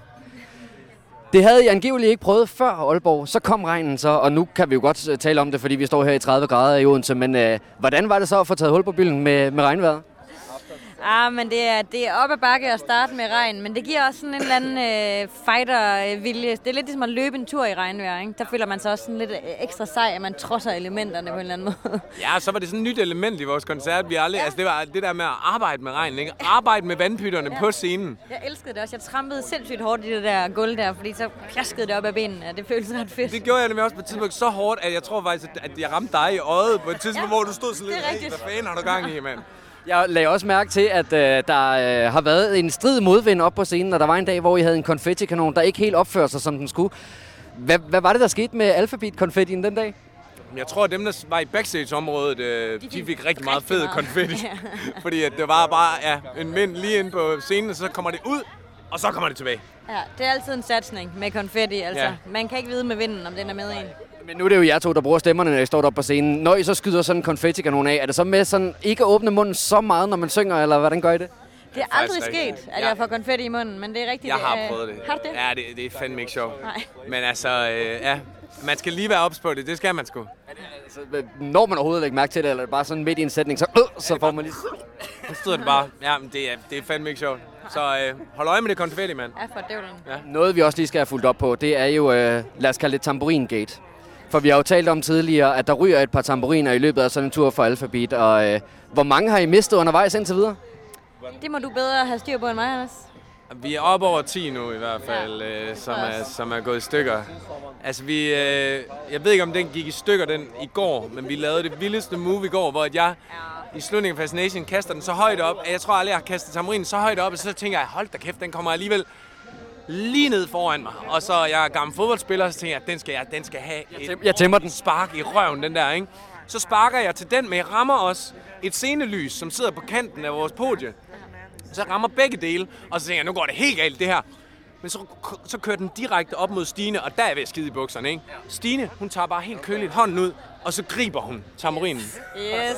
Det havde I angiveligt ikke prøvet før Aalborg. Så kom regnen så, og nu kan vi jo godt øh, tale om det, fordi vi står her i 30 grader i Odense. Men øh, hvordan var det så at få taget hul på byen med, med regnvejret? Ah, men det er, det er op ad bakke at starte med regn, men det giver også sådan en eller anden øh, fighter-vilje. Det er lidt ligesom at løbe en tur i regnvejr, ikke? Der føler man sig også sådan lidt øh, ekstra sej, at man trodser elementerne på en eller anden måde. Ja, så var det sådan et nyt element i vores koncert. Vi aldrig, ja. altså, det var det der med at arbejde med regn, ikke? Arbejde med vandpytterne ja. på scenen. Jeg elskede det også. Jeg trampede sindssygt hårdt i det der gulv der, fordi så plaskede det op af benene. Det føltes ret fedt. Det gjorde jeg nemlig også på et tidspunkt så hårdt, at jeg tror faktisk, at jeg ramte dig i øjet på et tidspunkt, ja, hvor du stod sådan lidt, hvad fanden har du gang i, mand? Jeg lagde også mærke til, at øh, der øh, har været en strid modvind op på scenen, og der var en dag, hvor I havde en konfettikanon, der ikke helt opførte sig, som den skulle. Hvad, hvad var det, der skete med Alphabet-konfettien den dag? Jeg tror, at dem, der var i backstage-området, øh, de, fik rigtig meget fed konfetti. Fordi at det var bare ja, en vind lige ind på scenen, og så kommer det ud, og så kommer det tilbage. Ja, det er altid en satsning med konfetti. Altså. Ja. Man kan ikke vide med vinden, om den er med en. Men nu er det jo jer to, der bruger stemmerne, når I står deroppe på scenen. Når I så skyder sådan en konfettikanon af, er det så med sådan ikke at åbne munden så meget, når man synger, eller hvordan gør I det? Det er aldrig sket, at jeg får konfetti i munden, men det er rigtigt. Jeg har øh, prøvet det. Har du det? Ja, det, det er fandme ikke sjovt. Nej. Men altså, øh, ja, man skal lige være ops på det. Det skal man sgu. Altså, når man overhovedet lægger mærke til det, eller er det bare sådan midt i en sætning, så, øh, så får man lige... Så stod det bare. Ja, men det er, det er fandme ikke sjovt. Så øh, hold øje med det konfetti, mand. Ja, for dævlen. Ja. Noget, vi også lige skal have fulgt op på, det er jo, øh, lad os kalde det tamburin-gate. For vi har jo talt om tidligere, at der ryger et par tamburiner i løbet af sådan en tur for Alphabet. Og øh, hvor mange har I mistet undervejs indtil videre? Det må du bedre have styr på end mig, Anders. Vi er op over 10 nu i hvert fald, øh, som, er, som er gået i stykker. Altså vi, øh, jeg ved ikke om den gik i stykker den i går, men vi lavede det vildeste move i går, hvor at jeg i slutningen af Fascination kaster den så højt op, at jeg tror aldrig, jeg har kastet tamburinen så højt op, og så tænker jeg, hold da kæft, den kommer alligevel lige ned foran mig. Og så jeg er gammel fodboldspiller, så tænker jeg, den skal, jeg, den skal have et jeg tæmmer den. spark i røven, den der, ikke? Så sparker jeg til den, men jeg rammer også et scenelys, som sidder på kanten af vores podie. Så jeg rammer begge dele, og så tænker jeg, nu går det helt galt det her. Men så, så kører den direkte op mod Stine, og der er jeg ved at skide i bukserne, ikke? Stine, hun tager bare helt køligt hånden ud, og så griber hun tamburinen. Yes.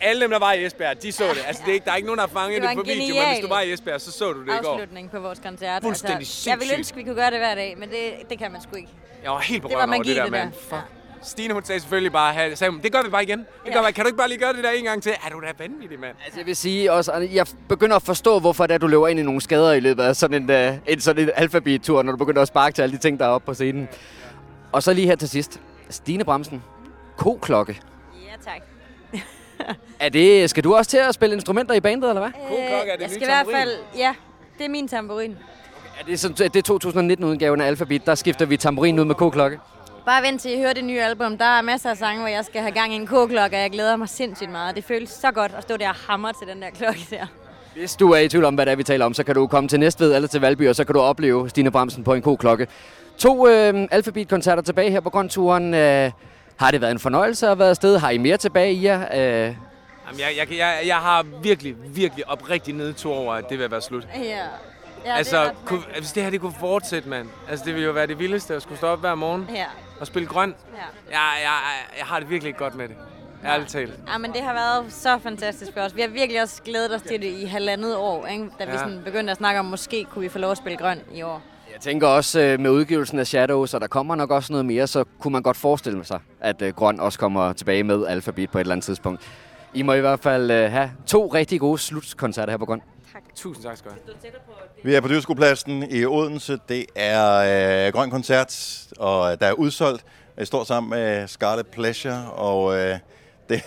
Alle dem, der var i Esbjerg, de så det. Altså, det er ikke, der er ikke nogen, der har fanget Det det, på video, men hvis du var i Esbjerg, så så du det i går. Afslutning på vores koncert. Fuldstændig altså, Jeg ville ønske, vi kunne gøre det hver dag, men det, det kan man sgu ikke. Jeg var helt på Det var røven over det der, mand. Fuck. Stine, hun sagde selvfølgelig bare, sagde, det gør vi bare igen. Det gør vi. Kan du ikke bare lige gøre det der en gang til? Er du da vanvittig, mand? Altså, jeg vil sige også, jeg begynder at forstå, hvorfor det er, du løber ind i nogle skader i løbet af sådan en, uh, en, sådan en alfabet-tur, når du begynder at sparke til alle de ting, der er oppe på scenen. Og så lige her til sidst. Stine Bremsen. Ko-klokke. Ja, tak. Er det, skal du også til at spille instrumenter i bandet, eller hvad? Koklokke er det jeg nye skal i hvert fald... Ja, det er min tamburin. Er det, sådan, er det 2019-udgaven af Alphabet, der skifter vi tamburin ud med K-klokke? Bare vent til I hører det nye album. Der er masser af sange, hvor jeg skal have gang i en k-klokke, og jeg glæder mig sindssygt meget. Det føles så godt at stå der og hamre til den der klokke der. Hvis du er i tvivl om, hvad det er, vi taler om, så kan du komme til Næstved eller til Valby, og så kan du opleve Stine Bremsen på en K-klokke. To øh, Alphabet-koncerter tilbage her på Grønturen. Øh, har det været en fornøjelse at være afsted? Har I mere tilbage i jer? Øh, Jamen, jeg, jeg, jeg, jeg har virkelig, virkelig oprigtig nedtur over, at det vil være slut. Ja. ja altså, det ret kunne, hvis det her det kunne fortsætte, mand. Altså, det ville jo være det vildeste at skulle stå op hver morgen Ja. og spille grøn. Ja. Jeg, jeg, jeg har det virkelig godt med det. Ærligt talt. Ja, men det har været så fantastisk for os. Vi har virkelig også glædet os til det i halvandet år, ikke? da vi Ja. sådan begyndte at snakke om, måske kunne vi få lov at spille grøn i år. Jeg tænker også øh, med udgivelsen af Shadows, og der kommer nok også noget mere, så kunne man godt forestille sig, at øh, Grøn også kommer tilbage med Alphabet på et eller andet tidspunkt. I må i hvert fald øh, have to rigtig gode slutkoncerter her på Grøn. Tusind tak skal du have. Vi er på Dyrskopladsen i Odense. Det er øh, Grøn Koncert, og der er udsolgt. Jeg står sammen med Scarlet Pleasure, og øh, det,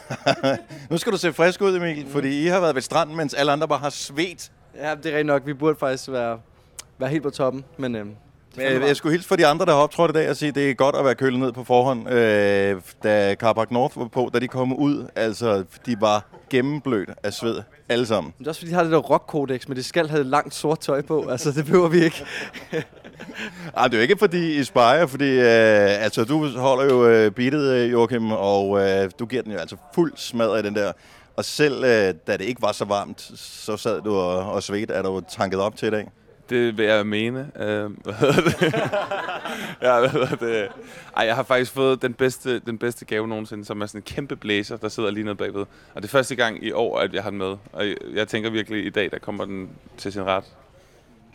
nu skal du se frisk ud, Emil, fordi I har været ved stranden, mens alle andre bare har svedt. Ja, det er rigtigt nok. Vi burde faktisk være, være helt på toppen, men øh, Men jeg, jeg skulle hilse for de andre, der har optrådt i dag, og sige, at det er godt at være kølet ned på forhånd. Øh, da Carpark North var på, da de kom ud, altså, de var gennemblødt af sved, alle sammen. Men det er også fordi, de har det der rock-kodex, men de skal have langt sort tøj på. Altså, det behøver vi ikke. Ej, det er jo ikke fordi I spejer, fordi øh, altså, du holder jo øh, beatet, øh, Joachim, og øh, du giver den jo altså fuld smad af den der. Og selv øh, da det ikke var så varmt, så sad du og, og svedte. Er du tanket op til i dag? Det vil jeg mene. Øh, hvad hedder det? ja, hvad hedder det? Ej, jeg har faktisk fået den bedste, den bedste gave nogensinde, som er sådan en kæmpe blæser, der sidder lige nede bagved. Og det er første gang i år, at jeg har den med. Og jeg, jeg tænker virkelig, i dag, der kommer den til sin ret.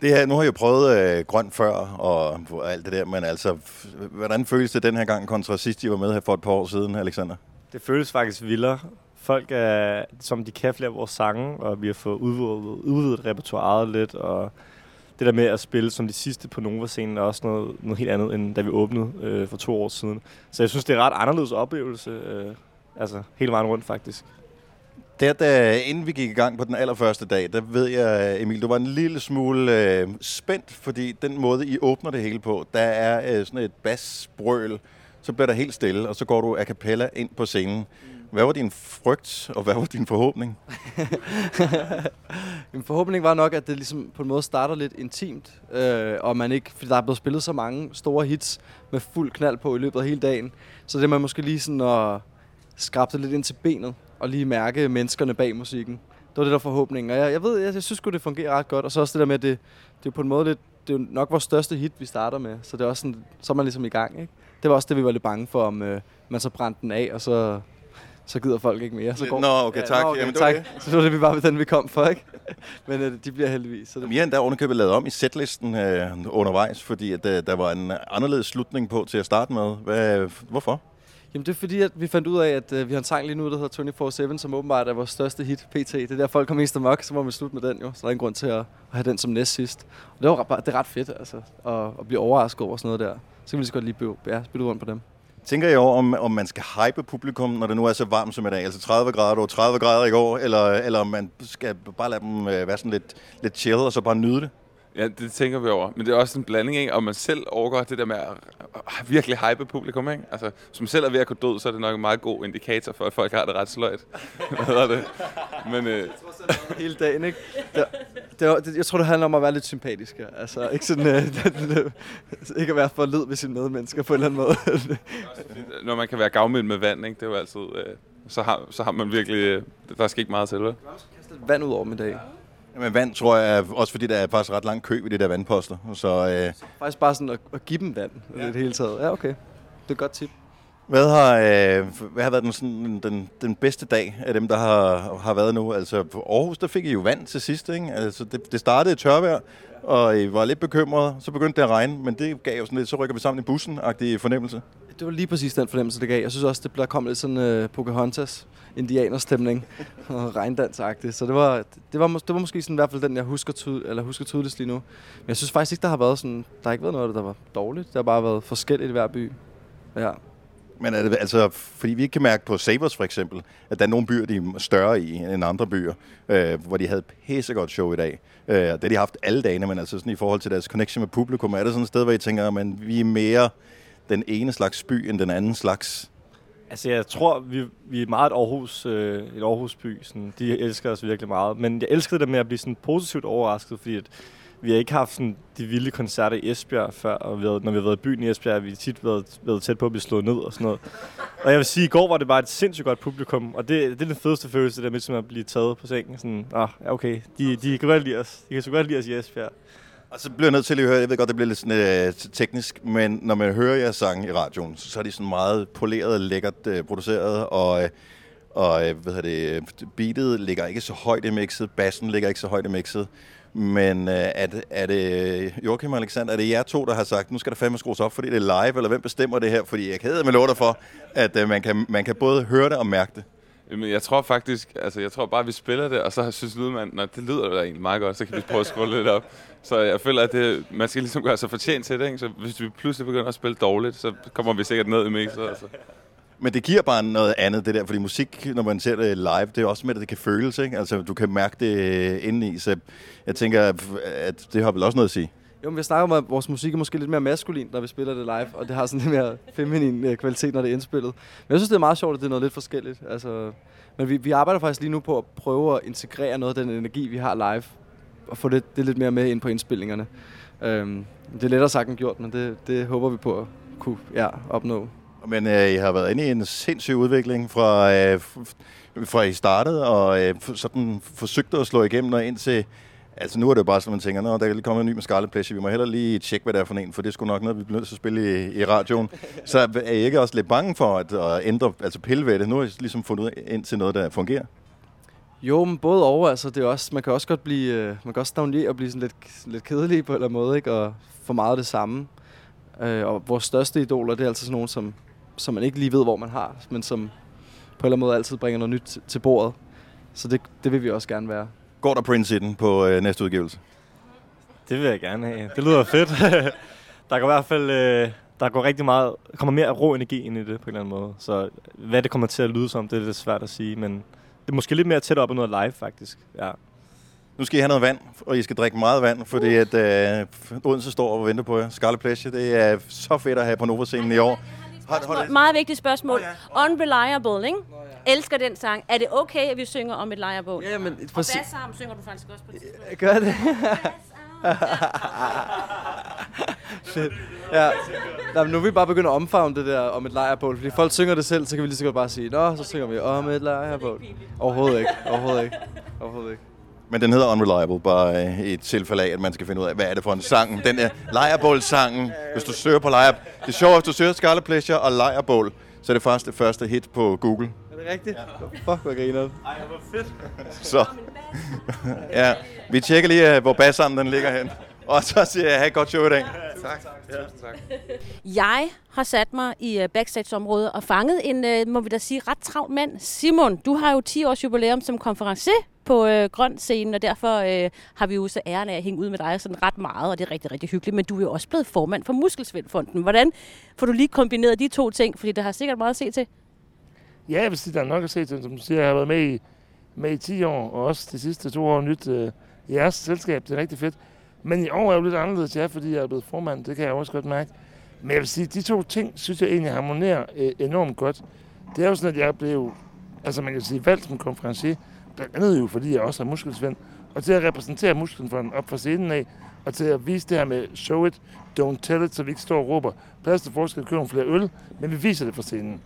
Det her, nu har jeg jo prøvet øh, grønt før og alt det der, men altså, hvordan føles det den her gang kontra sidst, I var med her for et par år siden, Alexander? Det føles faktisk vildere. Folk er, som de kan flere af vores sange, og vi har fået udvidet, udvidet repertoireet lidt, og det der med at spille som de sidste på Nova-scenen er også noget, noget helt andet, end da vi åbnede øh, for to år siden. Så jeg synes, det er en ret anderledes oplevelse, øh, altså hele vejen rundt faktisk. Der, da, inden vi gik i gang på den allerførste dag, der ved jeg, Emil, du var en lille smule øh, spændt, fordi den måde, I åbner det hele på, der er øh, sådan et basbrøl, så bliver der helt stille, og så går du a cappella ind på scenen. Hvad var din frygt, og hvad var din forhåbning? Min forhåbning var nok, at det ligesom på en måde starter lidt intimt, øh, og man ikke, fordi der er blevet spillet så mange store hits med fuld knald på i løbet af hele dagen, så det man måske lige sådan at skrabe det lidt ind til benet, og lige mærke menneskerne bag musikken. Det var det der forhåbning, og jeg, jeg ved, jeg, jeg synes det fungerer ret godt, og så også det der med, at det, det er på en måde lidt, det er jo nok vores største hit, vi starter med, så det er også sådan, så er man ligesom i gang, ikke? Det var også det, vi var lidt bange for, om øh, man så brændte den af, og så, så gider folk ikke mere. Så Nå, okay, tak. Nå, okay, Jamen, tak. det. Så det var det, vi var ved den, vi kom for, ikke? Men øh, de bliver heldigvis. Så det... Jamen, har endda ovenikøbet lavet om i setlisten øh, undervejs, fordi at, øh, der var en anderledes slutning på til at starte med. Hvad, hvorfor? Jamen det er fordi, at vi fandt ud af, at øh, vi har en sang lige nu, der hedder 24-7, som åbenbart er vores største hit, PT. Det er der, folk kommer mest amok, så må vi slutte med den jo. Så der er ingen grund til at, at have den som næst sidst. Og det, var, det er ret fedt, altså, at, at blive overrasket over sådan noget der. Så kan vi lige så godt lige spille rundt på dem. Tænker I over, om, om man skal hype publikum, når det nu er så varmt som i dag? Altså 30 grader, var 30 grader i går, eller, eller om man skal bare lade dem øh, være sådan lidt, lidt chill, og så bare nyde det? Ja, det tænker vi over. Men det er også en blanding, ikke? Og man selv overgår det der med at virkelig hype publikum, ikke? Altså, hvis man selv er ved at gå død, så er det nok en meget god indikator for, at folk har det ret sløjt. Hvad hedder det? Men, øh, Hele dagen, ikke? Det, det, var- det, jeg tror, det handler om at være lidt sympatisk. ja. Altså, ikke sådan, øh, ikke at være for led ved sine medmennesker på en eller anden måde. når man kan være gavmild med vand, ikke? Det er jo altid... Øh, så, har, så har man virkelig... Øh, der skal ikke meget til, vel? vand ud over i dag. Jamen vand tror jeg, er- også fordi der er faktisk ret lang kø ved de der vandposter. Så øh, Faktisk bare sådan at, at give dem vand ja. i det hele taget. Ja, okay. Det er et godt tip hvad har, øh, hvad har været den, sådan, den, den bedste dag af dem, der har, har været nu? Altså på Aarhus, der fik I jo vand til sidst, ikke? Altså det, det startede i tørvejr, og I var lidt bekymrede. Så begyndte det at regne, men det gav jo sådan lidt, så rykker vi sammen i bussen-agtig fornemmelse. Det var lige præcis den fornemmelse, det gav. Jeg synes også, det der kom lidt sådan uh, Pocahontas indianerstemning og regndansagtigt. Så det var, det, var, det var måske sådan i hvert fald den, jeg husker, tyd, eller husker tydeligst lige nu. Men jeg synes faktisk ikke, der har været sådan, der har ikke været noget der var dårligt. Det har bare været forskelligt i hver by. Ja. Men er det, altså, fordi vi kan mærke på Savers for eksempel, at der er nogle byer, de er større i end andre byer, øh, hvor de havde et pissegodt show i dag. Øh, det har de haft alle dagene, men altså sådan i forhold til deres connection med publikum, er det sådan et sted, hvor I tænker, at vi er mere den ene slags by end den anden slags? Altså, jeg tror, vi, vi er meget et Aarhus, øh, et Aarhusby. Sådan, de elsker os virkelig meget. Men jeg elskede det med at blive sådan positivt overrasket, fordi at vi har ikke haft sådan de vilde koncerter i Esbjerg før, og vi har, når vi har været i byen i Esbjerg, har vi tit været, været tæt på at blive slået ned og sådan noget. Og jeg vil sige, i går var det bare et sindssygt godt publikum, og det, det er den fedeste følelse, der med som at blive taget på sengen. Sådan, ah, okay, de, de kan godt lide os. De kan så godt lide os i Esbjerg. Og så bliver jeg nødt til at høre, jeg ved godt, det bliver lidt sådan, øh, teknisk, men når man hører jeres sange i radioen, så er de sådan meget poleret, lækkert øh, produceret, og, øh, og øh, hvad hedder det, beatet ligger ikke så højt i mixet, bassen ligger ikke så højt i mixet. Men øh, er, det, er det øh, Joachim og Alexander, er det jer to, der har sagt, nu skal der fandme skrues op, fordi det er live, eller hvem bestemmer det her? Fordi jeg kan med love for, at øh, man, kan, man kan både høre det og mærke det. Jamen, jeg tror faktisk, altså jeg tror bare, at vi spiller det, og så synes lydmanden, at det lyder da egentlig meget godt, så kan vi prøve at skrue lidt op. Så jeg føler, at det, man skal ligesom gøre sig fortjent til det, ikke? Så hvis vi pludselig begynder at spille dårligt, så kommer vi sikkert ned i mixet. Altså. Men det giver bare noget andet, det der, fordi musik, når man ser det live, det er også med, at det kan føles, ikke? Altså, du kan mærke det indeni, så jeg tænker, at det har vel også noget at sige. Jo, men vi snakker om, at vores musik er måske lidt mere maskulin, når vi spiller det live, og det har sådan lidt mere feminin øh, kvalitet, når det er indspillet. Men jeg synes, det er meget sjovt, at det er noget lidt forskelligt. Altså, men vi, vi arbejder faktisk lige nu på at prøve at integrere noget af den energi, vi har live, og få det, det lidt mere med ind på indspillingerne. Øhm, det er lettere sagt end gjort, men det, det håber vi på at kunne ja, opnå. Men øh, I har været inde i en sindssyg udvikling fra, øh, fra I startede, og øh, sådan forsøgte at slå igennem og ind til... Altså nu er det jo bare sådan, man tænker, Nå, der er lige kommet en ny med Scarlet Pleasure, vi må hellere lige tjekke, hvad det er for en, for det er sgu nok noget, vi bliver nødt til at spille i, i radioen. Så er I ikke også lidt bange for at, at ændre, altså pille ved det? Nu har I ligesom fundet ud ind til noget, der fungerer. Jo, men både over, altså det er også, man kan også godt blive, øh, man kan også stagnere og blive sådan lidt, lidt kedelig på en eller anden måde, ikke? og få meget af det samme. Øh, og vores største idoler, det er altid sådan nogen, som, som man ikke lige ved, hvor man har, men som på en eller anden måde altid bringer noget nyt til, bordet. Så det, det vil vi også gerne være. Går der Prince i den på øh, næste udgivelse? Det vil jeg gerne have. Det lyder fedt. der går i hvert fald øh, der går rigtig meget, kommer mere rå energi ind i det på en eller anden måde. Så hvad det kommer til at lyde som, det er lidt svært at sige, men det er måske lidt mere tæt op af noget live faktisk. Ja. Nu skal I have noget vand, og I skal drikke meget vand, fordi at øh, Odense står og venter på jer. Scarlet Pleasure, det er så fedt at have på Nova-scenen i år. Hold, hold, Meget vigtigt spørgsmål. Unreliable, ikke? Elsker den sang. Er det okay, at vi synger om et lejrebål? Ja, men... Og bassarm synger du faktisk også på det tidspunkt. Gør det? Fedt. Ja. Nå, men nu er vi bare begyndt at omfavne det der om et lejrbål, fordi folk synger det selv, så kan vi lige så godt bare sige, Nå, så synger vi om et lejrbål. Overhovedet ikke. Overhovedet ikke. Overhovedet ikke. Men den hedder Unreliable, bare øh, i et tilfælde af, at man skal finde ud af, hvad er det for en sang. Den er lejrebål-sangen. Hvis du søger på lejr... Det er sjovt, hvis du søger Scarlet Pleasure og lejrebål, så er det første, første hit på Google. Er det rigtigt? Ja. Fuck, hvor griner Ej, hvor fedt. Så ja, vi tjekker lige, øh, hvor bassarmen den ligger hen. Og så siger jeg, have et godt show i dag. Tak. Ja. tak. Jeg har sat mig i øh, backstage-området og fanget en, øh, må vi da sige, ret travl mand. Simon, du har jo 10 års jubilæum som konferencier på øh, grøn scenen, og derfor øh, har vi jo så æren af at hænge ud med dig sådan ret meget, og det er rigtig, rigtig hyggeligt. Men du er jo også blevet formand for Muskelsvindfonden. Hvordan får du lige kombineret de to ting? Fordi der har sikkert meget at se til. Ja, jeg vil sige, der er nok at se til. Som du siger, jeg har været med i, med i 10 år, og også de sidste to år nyt øh, jeres selskab. Det er rigtig fedt. Men i år er jo lidt anderledes, ja, fordi jeg er blevet formand. Det kan jeg også godt mærke. Men jeg vil sige, de to ting, synes jeg egentlig harmonerer øh, enormt godt. Det er jo sådan, at jeg blev, altså man kan sige, valgt som konferencier, blandt andet jo, fordi jeg også er muskelsvend, og til at repræsentere muskelsvend op fra scenen af, og til at vise det her med show it, don't tell it, så vi ikke står og råber, plads til forskel, købe nogle flere øl, men vi viser det fra scenen.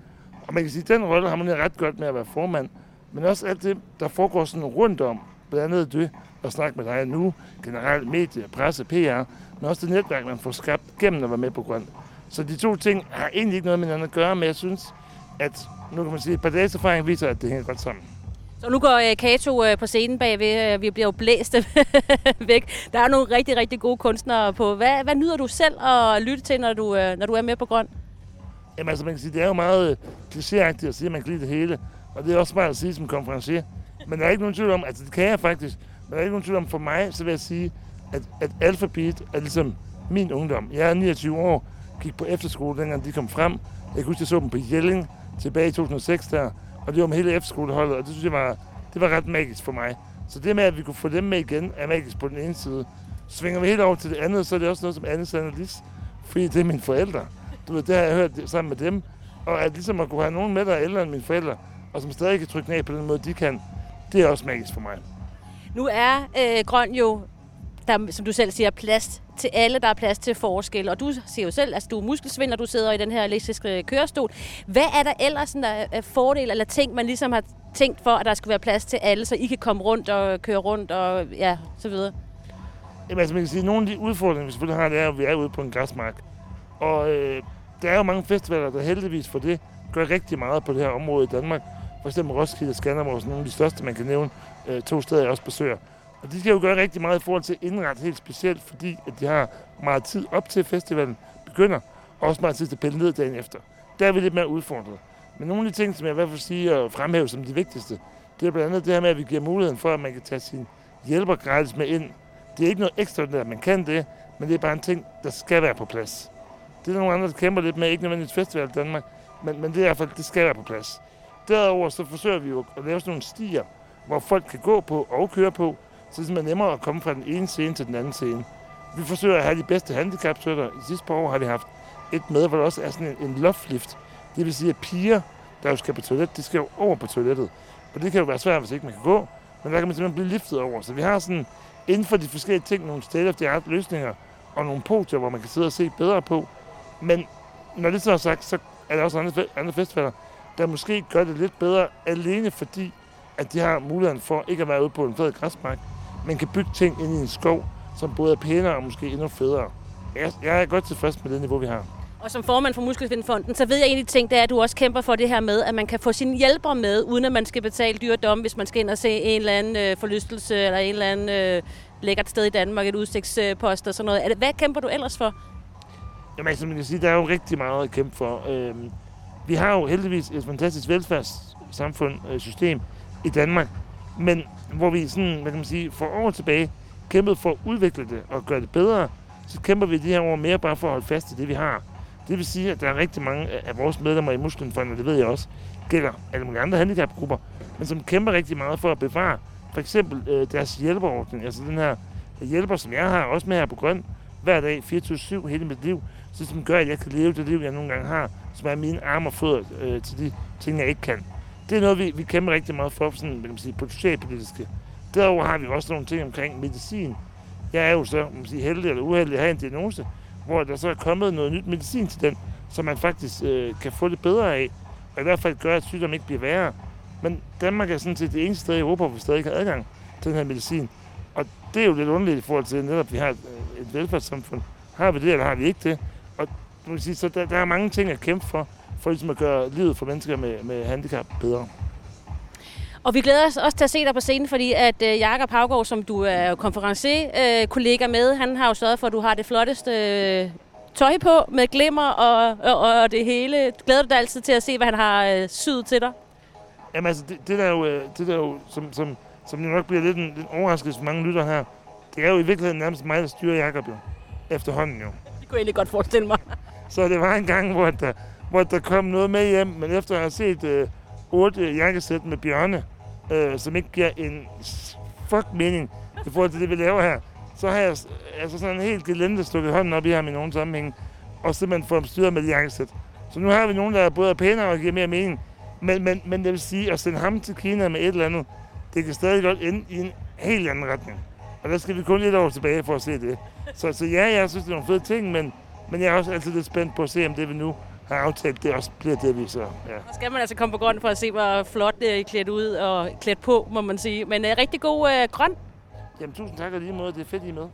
Og man kan sige, at den rolle harmonerer ret godt med at være formand, men også alt det, der foregår sådan rundt om, blandt andet det, at snakke med dig nu, generelt medie, presse, PR, men også det netværk, man får skabt gennem at være med på grøn. Så de to ting har egentlig ikke noget med hinanden at gøre, men jeg synes, at nu kan man sige, at et par dages erfaring viser, at det hænger godt sammen. Så nu går øh, Kato øh, på scenen bagved. Øh, vi bliver jo blæst væk. Der er nogle rigtig, rigtig gode kunstnere på. Hvad, hvad nyder du selv at lytte til, når du, når du er med på grøn? Jamen altså, man kan sige, det er jo meget klichéagtigt at sige, at man kan lide det hele. Og det er også meget at sige som konferencier. Men der er ikke nogen tvivl om, altså det kan jeg faktisk, men der er ikke nogen tvivl om, for mig, så vil jeg sige, at, at alfabet er ligesom min ungdom. Jeg er 29 år, gik på efterskole, dengang de kom frem. Jeg kan huske, jeg så dem på Jelling tilbage i 2006 der, og det var med hele efterskoleholdet, og det synes jeg var, det var ret magisk for mig. Så det med, at vi kunne få dem med igen, er magisk på den ene side. Svinger vi helt over til det andet, så er det også noget som andet Sandelis, fordi det er mine forældre. Du ved, det har jeg hørt sammen med dem. Og at ligesom at kunne have nogen med, der er ældre end mine forældre, og som stadig kan trykke ned på den måde, de kan, det er også magisk for mig. Nu er øh, grøn jo, der, som du selv siger, plast til alle, der er plads til forskel. Og du ser jo selv, at altså, du er muskelsvind, og du sidder i den her elektriske kørestol. Hvad er der ellers sådan, der er fordel eller ting, man ligesom har tænkt for, at der skal være plads til alle, så I kan komme rundt og køre rundt og ja, så videre? Jamen, altså, man kan sige, at nogle af de udfordringer, vi selvfølgelig har, det er, at vi er ude på en græsmark. Og øh, der er jo mange festivaler, der heldigvis for det gør rigtig meget på det her område i Danmark. For eksempel Roskilde og Skanderborg, nogle af de største, man kan nævne. Øh, to steder, jeg også besøger. Og de skal jo gøre rigtig meget i forhold til indret helt specielt, fordi at de har meget tid op til festivalen begynder, og også meget tid til at pille ned dagen efter. Der er vi lidt mere udfordret. Men nogle af de ting, som jeg i hvert fald siger og fremhæve som de vigtigste, det er blandt andet det her med, at vi giver muligheden for, at man kan tage sin hjælper gratis med ind. Det er ikke noget ekstra, at man kan det, men det er bare en ting, der skal være på plads. Det er der nogle andre, der kæmper lidt med, ikke nødvendigvis festival i Danmark, men, men det er i hvert fald, det skal være på plads. Derudover så forsøger vi jo at lave sådan nogle stier, hvor folk kan gå på og køre på, så det er nemmere at komme fra den ene scene til den anden scene. Vi forsøger at have de bedste handicapstøtter. I sidste par år har vi haft et med, hvor der også er sådan en, en loftlift. Det vil sige, at piger, der jo skal på toilet, de skal jo over på toilettet. Og det kan jo være svært, hvis ikke man kan gå. Men der kan man simpelthen blive liftet over. Så vi har sådan inden for de forskellige ting nogle state of the art løsninger og nogle podier, hvor man kan sidde og se bedre på. Men når det så er sagt, så er der også andre, andre festivaler, der måske gør det lidt bedre, alene fordi, at de har muligheden for ikke at være ude på en fed græsmark, men kan bygge ting ind i en skov, som både er pænere og måske endnu federe. Jeg, jeg er godt tilfreds med det niveau, vi har. Og som formand for Muskelsvindfonden, så ved jeg de ting, det er, at du også kæmper for det her med, at man kan få sine hjælpere med, uden at man skal betale dyre domme, hvis man skal ind og se en eller anden øh, forlystelse, eller en eller anden øh, lækkert sted i Danmark, et udsigtspost og sådan noget. Hvad kæmper du ellers for? Jamen, altså, man kan sige, der er jo rigtig meget at kæmpe for. Øhm, vi har jo heldigvis et fantastisk velfærdssamfund, øh, system i Danmark, men hvor vi sådan, hvad kan man sige, for år tilbage kæmpede for at udvikle det og gøre det bedre, så kæmper vi det her år mere bare for at holde fast i det, vi har. Det vil sige, at der er rigtig mange af vores medlemmer i Muskelfonden, og det ved jeg også, gælder alle mulige andre handicapgrupper, men som kæmper rigtig meget for at bevare for eksempel øh, deres hjælperordning, altså den her hjælper, som jeg har, også med her på Grøn, hver dag, 24-7, hele mit liv, så som gør, at jeg kan leve det liv, jeg nogle gange har, som er mine arme og fødder øh, til de ting, jeg ikke kan. Det er noget, vi, vi kæmper rigtig meget for, sådan, man kan man sige, på det socialpolitiske. Derover har vi også nogle ting omkring medicin. Jeg er jo så man sige, heldig eller uheldig at have en diagnose, hvor der så er kommet noget nyt medicin til den, som man faktisk øh, kan få det bedre af, og i hvert fald gøre, at sygdommen ikke bliver værre. Men Danmark er sådan set det eneste sted i Europa, hvor vi stadig har adgang til den her medicin. Og det er jo lidt underligt i forhold til, at netop vi har et, øh, et velfærdssamfund. Har vi det, eller har vi ikke det? Og man kan sige, så der, der er mange ting at kæmpe for, for ligesom at gøre livet for mennesker med, med handicap bedre. Og vi glæder os også til at se dig på scenen, fordi at øh, Jakob Havgaard, som du er konferencier-kollega med, han har jo sørget for, at du har det flotteste øh, tøj på med glimmer og, og, og det hele. Glæder du dig altid til at se, hvad han har øh, syet til dig? Jamen altså, det, det der jo, øh, det der jo som, som, som nok bliver lidt en, en overraskelse for mange lytter her, det er jo i virkeligheden nærmest mig, der styrer Jakob jo. Efterhånden jo. Det kunne jeg egentlig godt forestille mig. Så det var en gang, hvor der, hvor der kom noget med hjem, men efter at have set øh, otte jakkesæt med bjørne, øh, som ikke giver en fuck mening i forhold til det, vi laver her, så har jeg altså sådan en helt gelente stukket hånden op i ham i nogle sammenhæng, og simpelthen få dem styret med de jakkesæt. Så nu har vi nogen, der er både er pænere og giver mere mening. Men, men, men det vil sige, at sende ham til Kina med et eller andet, det kan stadig godt ende i en helt anden retning. Og der skal vi kun lidt over tilbage for at se det. Så, så ja, jeg synes, det er nogle fede ting, men, men jeg er også altid lidt spændt på at se, om det vi nu har aftalt, det også bliver det, vi så... Ja. Så skal man altså komme på grøn for at se, hvor flot det er klædt ud og klædt på, må man sige. Men uh, rigtig god uh, grøn. Jamen, tusind tak og lige måde. Det er fedt, I er med.